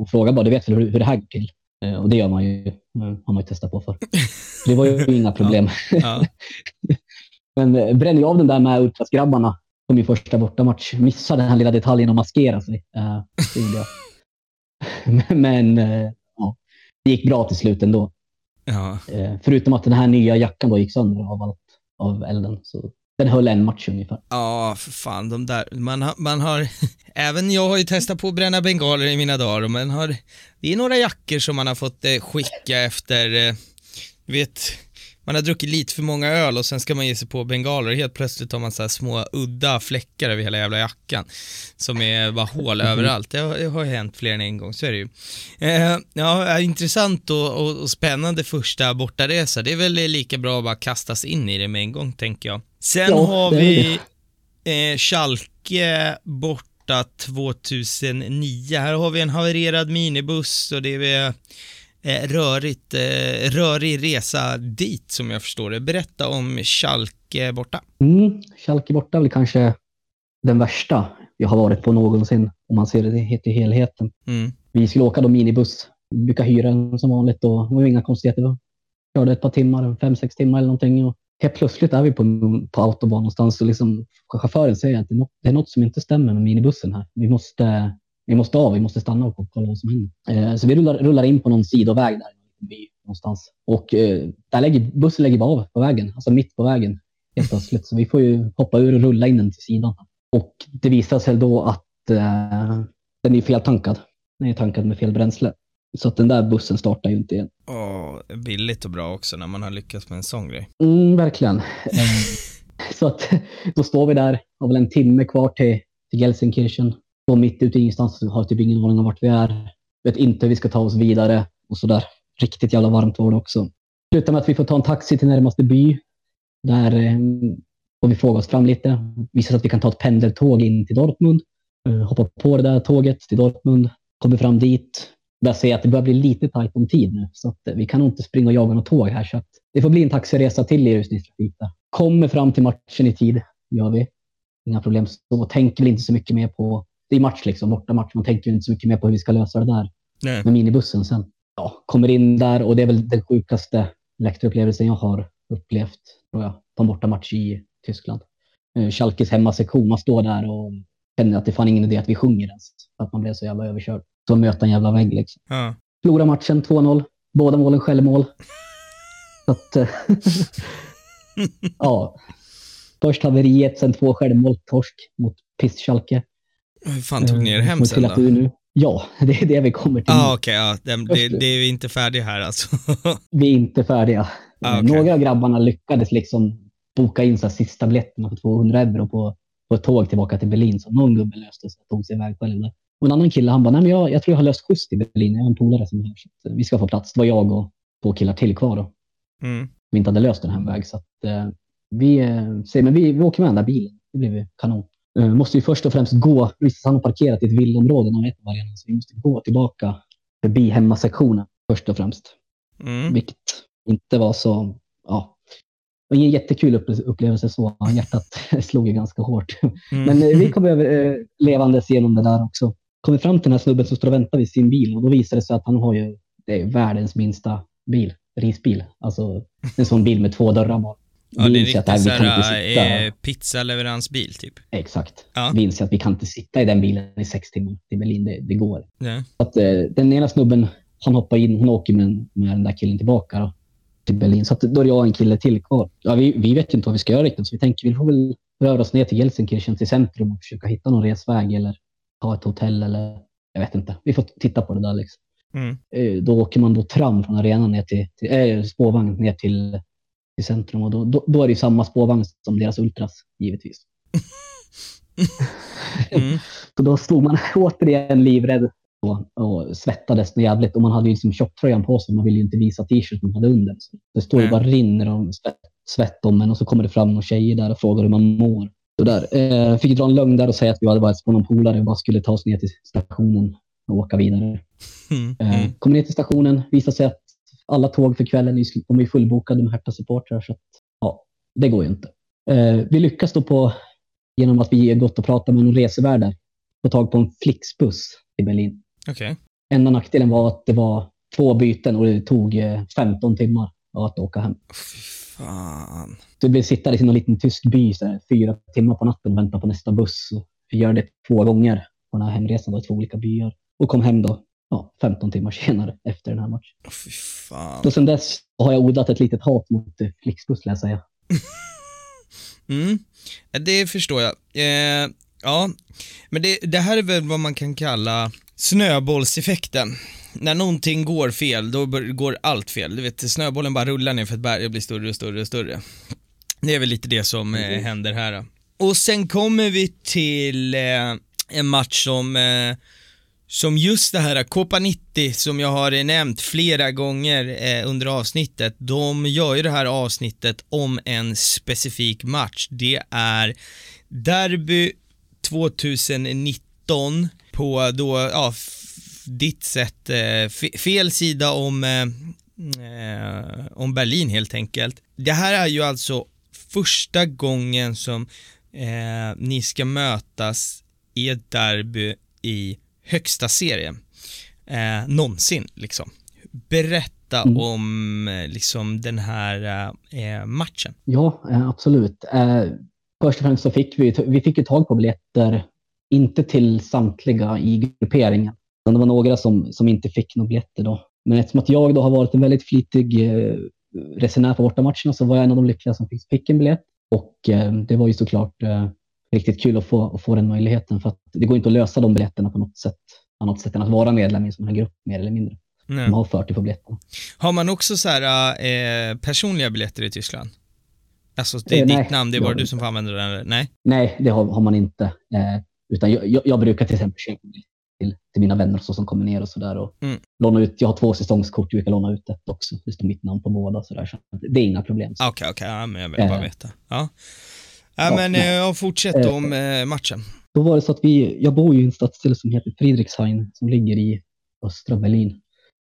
och frågar bara, du vet väl hur, hur det här går till? Eh, och det gör man ju, eh, har man ju testat på för. Det var ju inga problem. Ja. Men eh, bränner jag av den där med Ultras-grabbarna på min första bortamatch. Missade den här lilla detaljen att maskera sig. Eh, det gjorde jag. Men, ja, det gick bra till slut ändå. ja. Förutom att den här nya jackan då gick sönder av allt av elden. Så den höll en match ungefär. Ja, för fan, de där, man har, man har, även jag har ju testat på att bränna bengaler i mina dagar, men har, det är några jackor som man har fått eh, skicka efter, eh, du vet, man har druckit lite för många öl och sen ska man ge sig på bengaler och helt plötsligt har man så små udda fläckar över hela jävla jackan som är bara hål överallt. Det har, det har hänt fler än en gång, så är det ju. Eh, ja, intressant och, och, och spännande första bortaresa. Det är väl lika bra att bara kastas in i det med en gång, tänker jag. Sen Ja, har vi eh, Schalke borta 2009. Här har vi en havererad minibuss och det är rörigt, eh, rörig resa dit som jag förstår det. Berätta om Schalke borta. Mm, Schalke borta är väl kanske den värsta jag har varit på någonsin. Om man ser det till helheten. Mm. Vi skulle åka då minibuss. Vi brukar hyra den som vanligt och det var inga konstigheter. Vi körde ett par timmar, fem, sex timmar eller någonting. Och helt plötsligt är vi på, på autobahn någonstans och liksom chauffören säger att det är, något, det är något som inte stämmer med minibussen här. Vi måste, vi måste av, vi måste stanna och kolla vad som händer. Eh, så vi rullar, rullar in på någon sidoväg där by någonstans. Och eh, där lägger, bussen lägger bara av på vägen, alltså mitt på vägen helt plötsligt. Så vi får ju hoppa ur och rulla in den till sidan. Och det visar sig då att eh, den är feltankad. Den är tankad med fel bränsle. Så att den där bussen startar ju inte igen. Åh, billigt och bra också när man har lyckats med en sån grej. Mm, verkligen. Eh, så att då står vi där, har väl en timme kvar till, till Gelsenkirchen står mitt ute i ingenstans, har typ ingen aning om vart vi är. Vet inte hur vi ska ta oss vidare och sådär. Riktigt jävla varmt var det också. Slutar med att vi får ta en taxi till närmaste by. Där eh, får vi fråga oss fram lite. Visar sig att vi kan ta ett pendeltåg in till Dortmund. Hoppar hoppa på det där tåget till Dortmund. Kommer fram dit. Där ser jag att det börjar bli lite tajt om tid nu. Så att eh, vi kan nog inte springa och jaga något tåg här. Så att det får bli en taxiresa till i rusningstrafik. Kommer fram till matchen i tid. Gör vi. Inga problem. Så tänker väl inte så mycket mer på... Det är match liksom, borta match. Man tänker inte så mycket mer på hur vi ska lösa det där Nej. med minibussen sen. Ja, kommer in där och det är väl den sjukaste läktarupplevelsen jag har upplevt, tror jag, på en bortamatch i Tyskland. Eh, Schalkes hemmasektion, man står där och känner att det fan ingen idé att vi sjunger ens, för att man blev så jävla överkörd. Så möta en jävla vägg liksom. Ja. Förlora matchen 2-0, båda målen självmål. Så att, eh, ja. Först haveriet, sen två självmål, torsk mot piss-Schalke. Hur fan tog ni er Eh, hem sen då? nu. Ja, det är det vi kommer till. Ja, nu. okej. ja. det, det, det är vi inte färdiga här alltså. Vi är inte färdiga. Ah, Eh, okej. Några av grabbarna lyckades liksom boka in så sista biljetterna för 200 euro på, på ett tåg tillbaka till Berlin. Så någon gubbe löste sig och tog sig iväg själv. Och en annan kille han bara, nej men jag, jag tror jag har löst skjuts till Berlin. Jag har en polare som är här. Så att vi ska få plats. Det var jag och två killar till kvar då. Mm. Vi inte hade löst den här väg. Så att, eh, vi, eh, men vi, vi åker med den där bilen. Det blir vi kanon. Eh, måste ju först och främst gå. Han har parkerat i ett villaområde. någon vet är, Så vi måste gå tillbaka förbi hemmasektionen först och främst. Mm. Vilket inte var så, ja, det var ingen jättekul upple- upplevelse så. Hjärtat slog ju ganska hårt. Mm. Men eh, vi kom över eh, levandes genom det där också. Kommer fram till den här snubben som står och väntar vid sin bil och då visar det sig att han har ju, det är världens minsta bil, risbil. Alltså en sån bil med två dörrar bara. Ja, det är inser att här, vi kan inte såhär, sitta- eh, pizzaleveransbil typ. Exakt. Ja. Vi inser att vi kan inte sitta i den bilen i sex timmar till Berlin. Det, det går. Ja. Att, eh, den ena snubben, han hoppar in, hon åker med, med den där killen tillbaka då, till Berlin. Så att, då är jag och en kille till kvar. Ja, vi, vi vet ju inte vad vi ska göra riktigt, så vi tänker vi får väl röra oss ner till Gelsenkirchen, till centrum och försöka hitta någon resväg eller ta ett hotell eller jag vet inte. Vi får titta på det där liksom. Mm. Eh, Då åker man då tram från arenan ner till, till äh, spårvagn ner till, till centrum och då, då, då är det ju samma spårvagn som deras ultras, givetvis. Mm. Så då stod man återigen livrädd och, och svettades något jävligt. Och man hade ju liksom tjocktröjan på sig. Man ville ju inte visa t-shirten man hade under. Så det står ju bara rinner om svett, svett om en och så kommer det fram några tjejer där och frågar hur man mår. Så där. Eh, fick dra en lögn där och säga att vi hade varit på någon polare och bara skulle ta oss ner till stationen och åka vidare. Mm. Eh, Mm. Kommer ner till stationen, visar sig att alla tåg för kvällen är, de är fullbokade med Hertha-supportrar. Så att, ja, det går ju inte. Eh, vi lyckas då på, genom att vi har gått och pratat med någon resevärd där, få tag på en Flixbuss i Berlin. Okej. Enda nackdelen var att det var två byten och det tog eh, 15 timmar att åka hem. Fan. Vi blev sittande i någon liten tysk by så fyra timmar på natten och vänta på nästa buss. Vi gör det två gånger på den här hemresan, då, i två olika byar. Och kom hem då ja, 15 timmar senare efter den här matchen. Fy fan. Så sedan dess har jag odlat ett litet hat mot eh, Flixbus, lär jag säga. Mm. Det förstår jag. Eh, ja, men det, det här är väl vad man kan kalla snöbollseffekten. När någonting går fel, då går allt fel. Du vet, snöbollen bara rullar ner för att berget blir större och större och större. Det är väl lite det som eh, händer här. Då. Och sen kommer vi till eh, en match som eh, som just det här Copa 90 som jag har nämnt flera gånger eh, under avsnittet, de gör ju det här avsnittet om en specifik match. Det är Derby 2019 på då, ja, ditt sätt, eh, fel sida om, eh, eh, om Berlin helt enkelt. Det här är ju alltså första gången som eh, ni ska mötas i ett derby i högsta serien eh, någonsin liksom. Berätta Mm. om eh, liksom den här eh, matchen. Ja, eh, absolut. Eh, först och främst så fick vi, vi fick ju tag på biljetter, inte till samtliga i grupperingen. utan Det var några som, som inte fick några biljetter då. Men eftersom att jag då har varit en väldigt flitig eh, resenär på bortamatcherna så var jag en av de lyckliga som fick, fick en biljett. Och eh, det var ju såklart eh, riktigt kul att få, att få den möjligheten för att det går inte att lösa de biljetterna på något sätt annat sätt än att vara medlem i en sån här grupp mer eller mindre. Nej. De har 40 på biljetterna. Har man också så här eh, personliga biljetter i Tyskland? Alltså det är Eh, ditt nej, namn, det är bara du som får använda den? Nej? Nej, det har, har man inte. Eh, Utan jag, jag, jag brukar till exempel köpa till, till mina vänner så som kommer ner och sådär. Mm. Låna ut, jag har två säsongskort, jag kan låna ut ett också. Det står mitt namn på båda så där. Så det är inga problem. Okej, okay, okej, okay. ja, men jag vill bara Eh. veta. Ja, ja, men eh, jag fortsätt Eh, om eh, matchen. Då var det så att vi, jag bor ju i en stadsdel som heter Friedrichshain som ligger i östra Berlin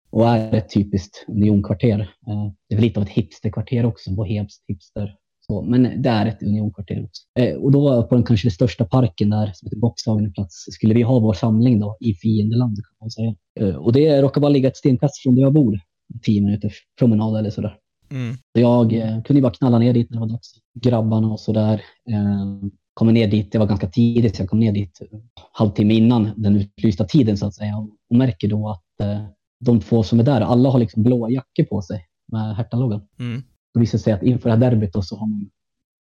och är ett typiskt unionkvarter. Eh, Det är lite av ett hipsterkvarter också, bohemskt hipster. Så, men det är ett unionkvarter också. Och då på den kanske den största parken där, som heter Boxhagenplats, skulle vi ha vår samling då i fiendeland kan man säga. Och det råkar bara ligga ett stenkast från där jag bor. Tio minuters promenad eller sådär. Mm. Jag eh, kunde bara knalla ner dit när det var dags. Grabbarna och sådär. Eh, kommer ner dit, det var ganska tidigt, så jag kom ner dit eh, halvtimme innan den utlysta tiden så att säga. Och, märker då att eh, de två som är där, alla har liksom blåa jackor på sig med Hertha-loggan. Mm. Det visar sig att inför det här derbyt då, så, man,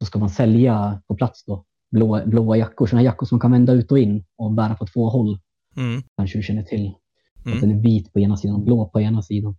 så ska man sälja på plats då blåa, blåa jackor. Sådana jackor som man kan vända ut och in och bära på två håll. Mm. Kanske du känner till. Mm. Att den är vit på ena sidan och blå på ena sidan.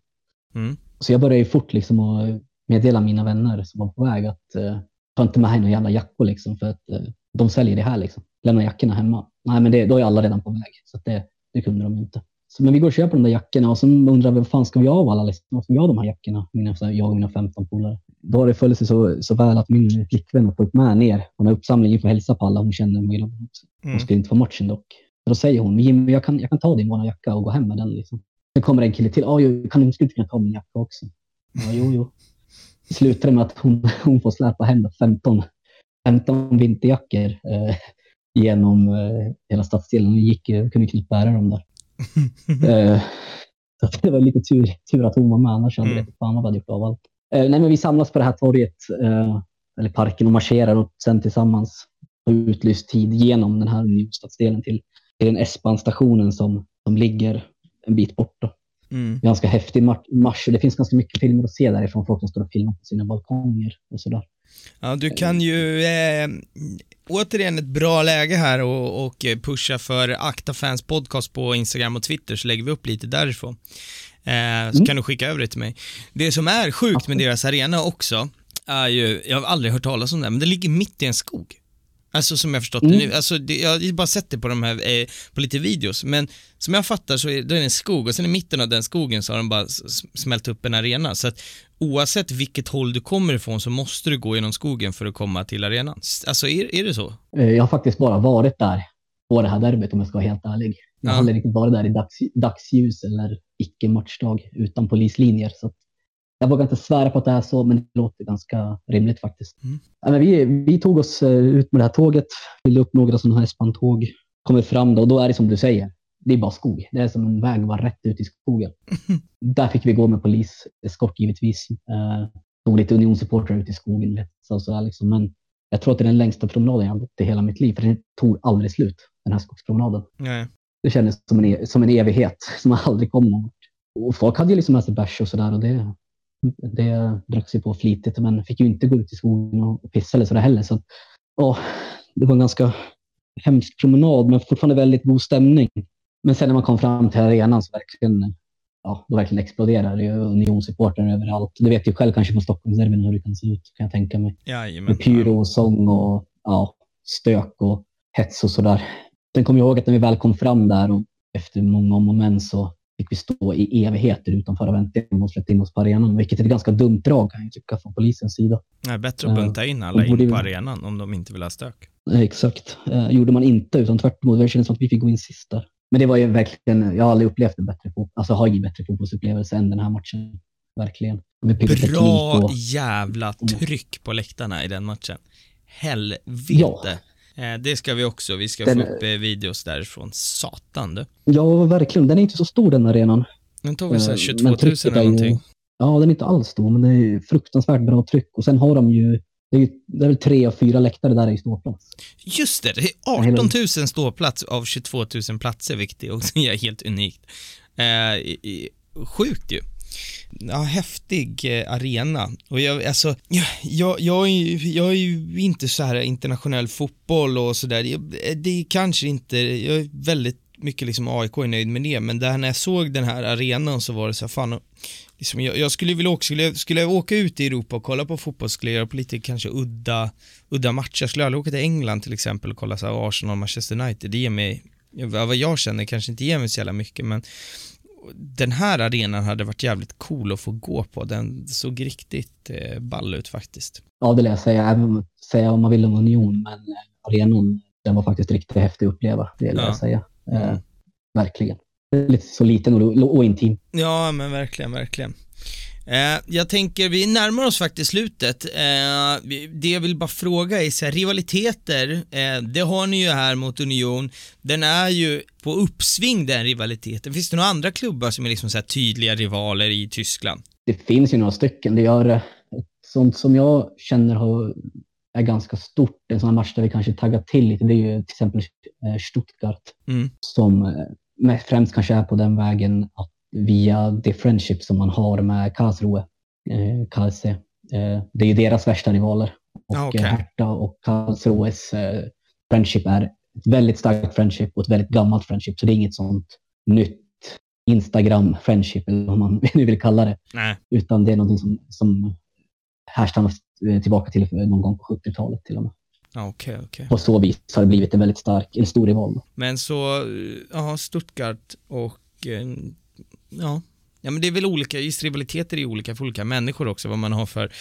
Mm. Så jag började ju fort liksom att meddela mina vänner som var på väg att eh, ta inte med hem några jävla jackor liksom för att eh, de säljer det här liksom. Lämna jackorna hemma. Nej, men det, då är alla redan på väg så det, det kunde de inte. Så, men vi går och köper de där jackorna och så undrar vi vad fan ska vi ha av alla liksom? Vad ska av de här jackorna? Mina, jag och mina 15 polare. Då har det följt sig så, så väl att min flickvän har fått med ner på den här uppsamlingen för att hälsa på alla. Hon känner mig också. Hon Mm. skulle inte få matchen dock. Då säger hon, Jimmy jag kan, jag kan ta din våna jacka och gå hem med den. Liksom. Sen kommer en kille till, ah, jo, kan du inte kunna ta min jacka också? Ja, jo, jo. Slutar med att hon, hon får släpa hem 15, 15 vinterjackor eh, genom eh, hela stadsdelen. Hon gick, eh, kunde knappt bära dem där. Eh, så det var lite tur, tur att hon var med, annars hade jag Mm. fan vad hade gjort av allt. Eh, nej, men vi samlas på det här torget, eh, eller parken, och marscherar och sen tillsammans på utlyst tid genom den här stadsdelen till, till den S-Bahn-stationen som, som ligger en bit bort. Då. Mm. Ganska häftig mar- marsch det finns ganska mycket filmer att se därifrån. Folk som står och filmar på sina balkonger och sådär. Ja, du kan ju, eh, återigen ett bra läge här och, och pusha för Akta Fans Podcast på Instagram och Twitter så lägger vi upp lite därifrån. Eh, så Mm. kan du skicka över det till mig. Det som är sjukt med deras arena också, är ju, jag har aldrig hört talas om det, men det ligger mitt i en skog. Alltså som jag förstått det Mm. nu, alltså det, jag har bara sett det på de här, eh, på lite videos, men som jag fattar så är det en skog och sen i mitten av den skogen så har de bara smält upp en arena. Så att oavsett vilket håll du kommer ifrån så måste du gå genom skogen för att komma till arenan. Alltså är, är det så? Eh, Jag har faktiskt bara varit där på det här derbyt om jag ska vara helt ärlig. Jag Ja. har aldrig riktigt varit där i dags, dagsljus eller icke-matchdag utan polislinjer. Så att jag vågar inte svära på att det är så, men det låter ganska rimligt faktiskt. Mm. Men vi, vi tog oss eh, ut med det här tåget, fyllde upp några sådana här spantåg, kommer fram då, och då är det som du säger. Det är bara skog. Det är som en väg bara rätt ut i skogen. Där fick vi gå med poliseskort givetvis. Eh, stod lite unionssupportrar ute i skogen. Så, så liksom. Men jag tror att det är den längsta promenaden jag har gått i hela mitt liv. För den tog aldrig slut, den här skogspromenaden. Nej. Det kändes som en, e- som en evighet som aldrig kom. Och folk hade ju liksom med sig bärs och sådär och det, det dracks ju på flitigt. Men fick ju inte gå ut i skogen och, pissa eller sådär heller. Så, ja, det var en ganska hemsk promenad men fortfarande väldigt god stämning. Men sen när man kom fram till arenan så verkligen, ja, då verkligen exploderar det ju unionssupportrar överallt. Du vet ju själv kanske på Stockholmsderbyn hur det kan se ut kan jag tänka mig. Jajamän. Med pyro och sång och ja, stök och hets och sådär. Sen kommer jag ihåg att när vi väl kom fram där och efter många om och men så fick vi stå i evigheter utanför och vänta innan de släppte in oss på arenan. Vilket är ett ganska dumt drag kan jag tycka från polisens sida. Nej, bättre att bunta in alla borde in på arenan om de inte vill ha stök. Eh, Exakt. Eh, gjorde man inte, utan tvärtom. Det kändes som att vi fick gå in sist där. Men det var ju verkligen, jag har aldrig upplevt en bättre, fot- alltså har ju bättre fotbollsupplevelse än den här matchen. Verkligen. Bra och, jävla tryck på läktarna i den matchen. Helvete. Ja. Eh, det ska vi också, vi ska Den- få upp eh, videos därifrån. Satan du. ja, verkligen. Den är inte så stor den arenan. Den tog väl såhär Eh, 22 men 000 trycket eller är ju- någonting. Ja, den är inte alls stor, men det är fruktansvärt bra tryck. Och sen har de ju, det är, ju, det är väl tre och fyra läktare där i ståplats. Just det, det är Ja, hela- 18 000 ståplats av 22 000 platser, vilket också är helt unikt. Eh, sjukt ju. Ja, häftig eh, arena. Och jag, alltså, jag, jag, jag, är ju, jag är ju inte så här internationell fotboll och sådär. Eh, det är kanske inte, jag är väldigt mycket liksom AIK är nöjd med det, men där när jag såg den här arenan så var det så här, fan, liksom, jag, jag skulle vilja åka, skulle jag, skulle jag åka ut i Europa och kolla på fotboll, skulle jag göra på lite kanske udda, udda matcher. Jag skulle aldrig åka till England till exempel och kolla så här, Arsenal, Manchester United. Det ger mig, vad jag känner kanske inte ger mig så jävla mycket, men den här arenan hade varit jävligt cool att få gå på. Den såg riktigt eh, ball ut faktiskt. Ja, det lär jag säga. Även säga om man vill om Union, men eh, arenan den var faktiskt riktigt häftig att uppleva. Det lär ja. jag säga. Eh, mm. verkligen. Lite så liten och, och intim. Ja, men verkligen, verkligen. Eh, jag tänker, vi närmar oss faktiskt slutet. Eh, det jag vill bara fråga är så här, rivaliteter, eh, det har ni ju här mot Union. Den är ju på uppsving den rivaliteten. Finns det några andra klubbar som är liksom så tydliga rivaler i Tyskland? Det finns ju några stycken. Det gör sånt som jag känner har, är ganska stort. En sån här match där vi kanske taggar till lite, det är ju till exempel Stuttgart. Mm. Som främst kanske är på den vägen att via det friendship som man har med Karlsruhe, eh, Karlse. Eh, det är ju deras värsta rivaler. Och ah, okay. Hertha och Karlsruhes eh, friendship är ett väldigt starkt friendship och ett väldigt gammalt friendship. Så det är inget sånt nytt Instagram friendship eller vad man nu vill kalla det. Nej. Utan det är någonting som, som härstammar tillbaka till någon gång på 70-talet till och med. Okay, okay. På så vis har det blivit en väldigt stark, en stor rival. Men så, ja, Stuttgart och eh, ja, Ja men det är väl olika, just rivaliteter är olika för olika människor också, vad man har för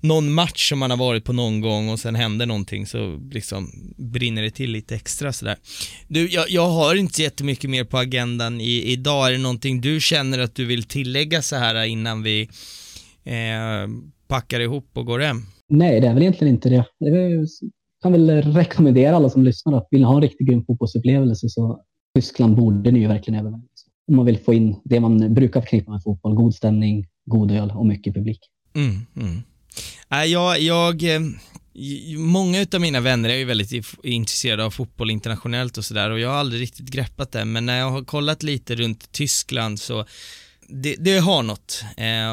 någon match som man har varit på någon gång och sen händer någonting så liksom brinner det till lite extra sådär. Du, jag, jag har inte jättemycket mer på agendan i, idag, är det någonting du känner att du vill tillägga så här innan vi eh, packar ihop och går hem? Nej, det är väl egentligen inte det. Jag kan väl rekommendera alla som lyssnar att vill ni ha en riktigt grym fotbollsupplevelse så Tyskland borde ni ju verkligen överväga om man vill få in det man brukar förknippa med fotboll. God stämning, god öl och mycket publik. Mm, mm. Äh, jag, jag, eh, många av mina vänner är ju väldigt intresserade av fotboll internationellt och sådär och jag har aldrig riktigt greppat det, men när jag har kollat lite runt Tyskland så det, det har något. Eh,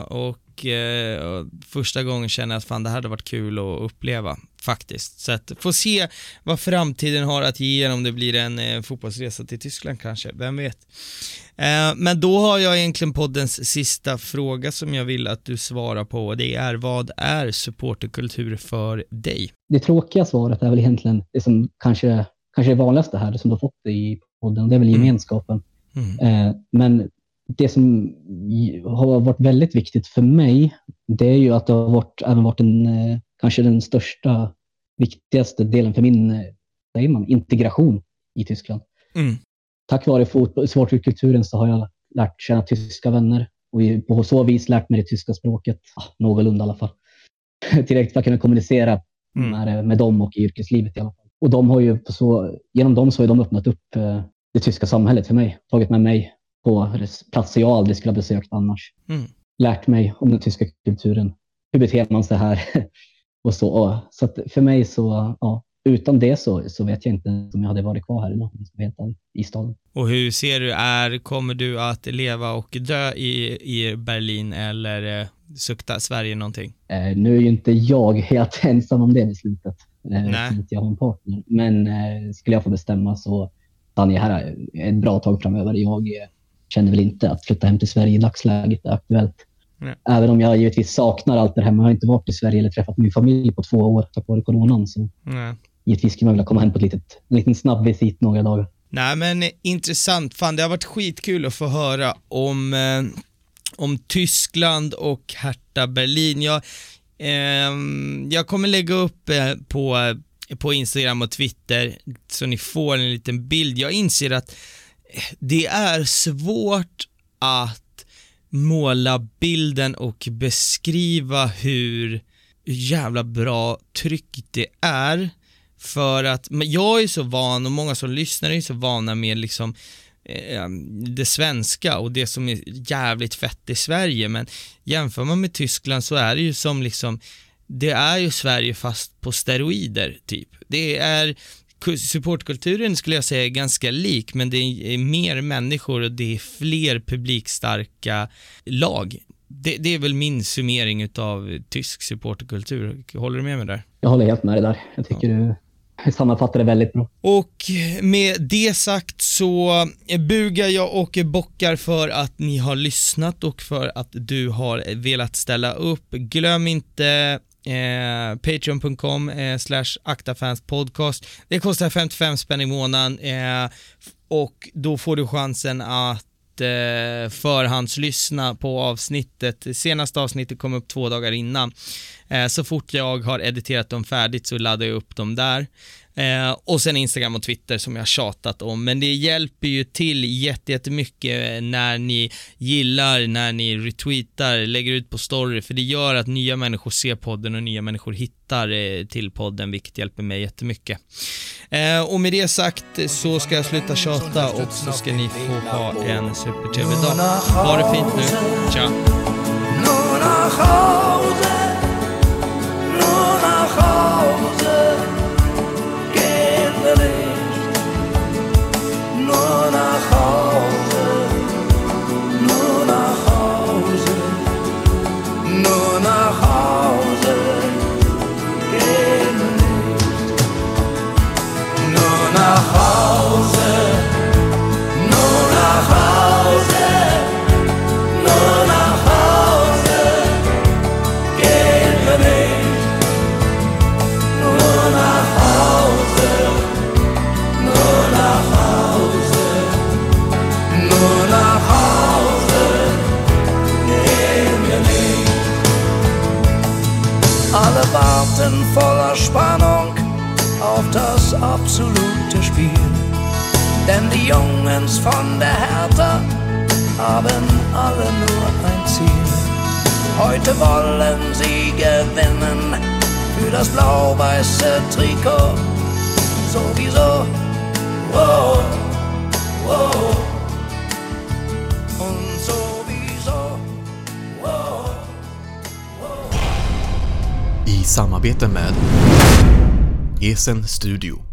och eh, första gången känner jag att fan det här hade varit kul att uppleva faktiskt. Så att få se vad framtiden har att ge om det blir en eh, fotbollsresa till Tyskland kanske, vem vet. Eh, men då har jag egentligen poddens sista fråga som jag vill att du svarar på och det är vad är supporterkultur för dig? Det tråkiga svaret är väl egentligen det som kanske, kanske är vanligaste här, som du har fått i podden, det är väl mm. gemenskapen. Mm. Mm. men det som har varit väldigt viktigt för mig, det är ju att det har varit, även varit en, eh, kanske den största, viktigaste delen för min eh, säger man, integration i Tyskland. Mm. Tack vare supporterkulturen så har jag lärt känna tyska vänner och på så vis lärt mig det tyska språket, ah, någorlunda i alla fall. Tillräckligt för att kunna kommunicera mm. med, med dem och i yrkeslivet i alla fall. Och de har ju så, genom dem så har de öppnat upp eh, det tyska samhället för mig, tagit med mig på platser jag aldrig skulle ha besökt annars. Mm. Lärt mig om den tyska kulturen. Hur beter man sig här? och så och, så för mig så, ja, utan det så, så vet jag inte om jag hade varit kvar här idag, i staden. Och hur ser du, är, kommer du att leva och dö i, i Berlin eller eh, sukta Sverige någonting? Eh, nu är ju inte jag helt ensam om det beslutet. Eh, Nej. Inte jag har en partner. Men eh, skulle jag få bestämma så stannar jag här ett bra tag framöver. Jag känner väl inte att flytta hem till Sverige i dagsläget är aktuellt. Nej. Även om jag givetvis saknar allt det här. Jag har inte varit i Sverige eller träffat min familj på två år tack vare coronan. Så Nej. givetvis skulle man vilja komma hem på ett litet, en liten snabb visit några dagar. Nej men intressant. Fan det har varit skitkul att få höra om, eh, om Tyskland och Hertha Berlin. Jag, eh, jag kommer lägga upp eh, på, på Instagram och Twitter så ni får en liten bild. Jag inser att det är svårt att måla bilden och beskriva hur jävla bra tryck det är för att, jag är så van och många som lyssnar är så vana med liksom eh, det svenska och det som är jävligt fett i Sverige men jämför man med Tyskland så är det ju som liksom det är ju Sverige fast på steroider typ. Det är supportkulturen skulle jag säga är ganska lik, men det är mer människor och det är fler publikstarka lag. Det, det är väl min summering av tysk supporterkultur. Håller du med mig där? Jag håller helt med dig där. Jag tycker ja. du sammanfattar det väldigt bra. Och med det sagt så bugar jag och bockar för att ni har lyssnat och för att du har velat ställa upp. Glöm inte Eh, Patreon.com eh, slash aktafanspodcast. Det kostar 55 spänn i månaden eh, och då får du chansen att eh, förhandslyssna på avsnittet. Senaste avsnittet kom upp två dagar innan. Eh, så fort jag har editerat dem färdigt så laddar jag upp dem där. Eh, och sen Instagram och Twitter som jag tjatat om. Men det hjälper ju till jättemycket eh, när ni gillar, när ni retweetar, lägger ut på story, för det gör att nya människor ser podden och nya människor hittar eh, till podden, vilket hjälper mig jättemycket. Eh, och med det sagt eh, så ska jag sluta tjata och så ska ni få ha en supertrevlig dag. Ha det fint nu. Ciao! Voller Spannung auf das absolute Spiel. Denn die Jungens von der Hertha haben alle nur ein Ziel. Heute wollen sie gewinnen für das blau-weiße Trikot. Sowieso, wow, wow. Und sowieso, I samarbete med Esen Studio.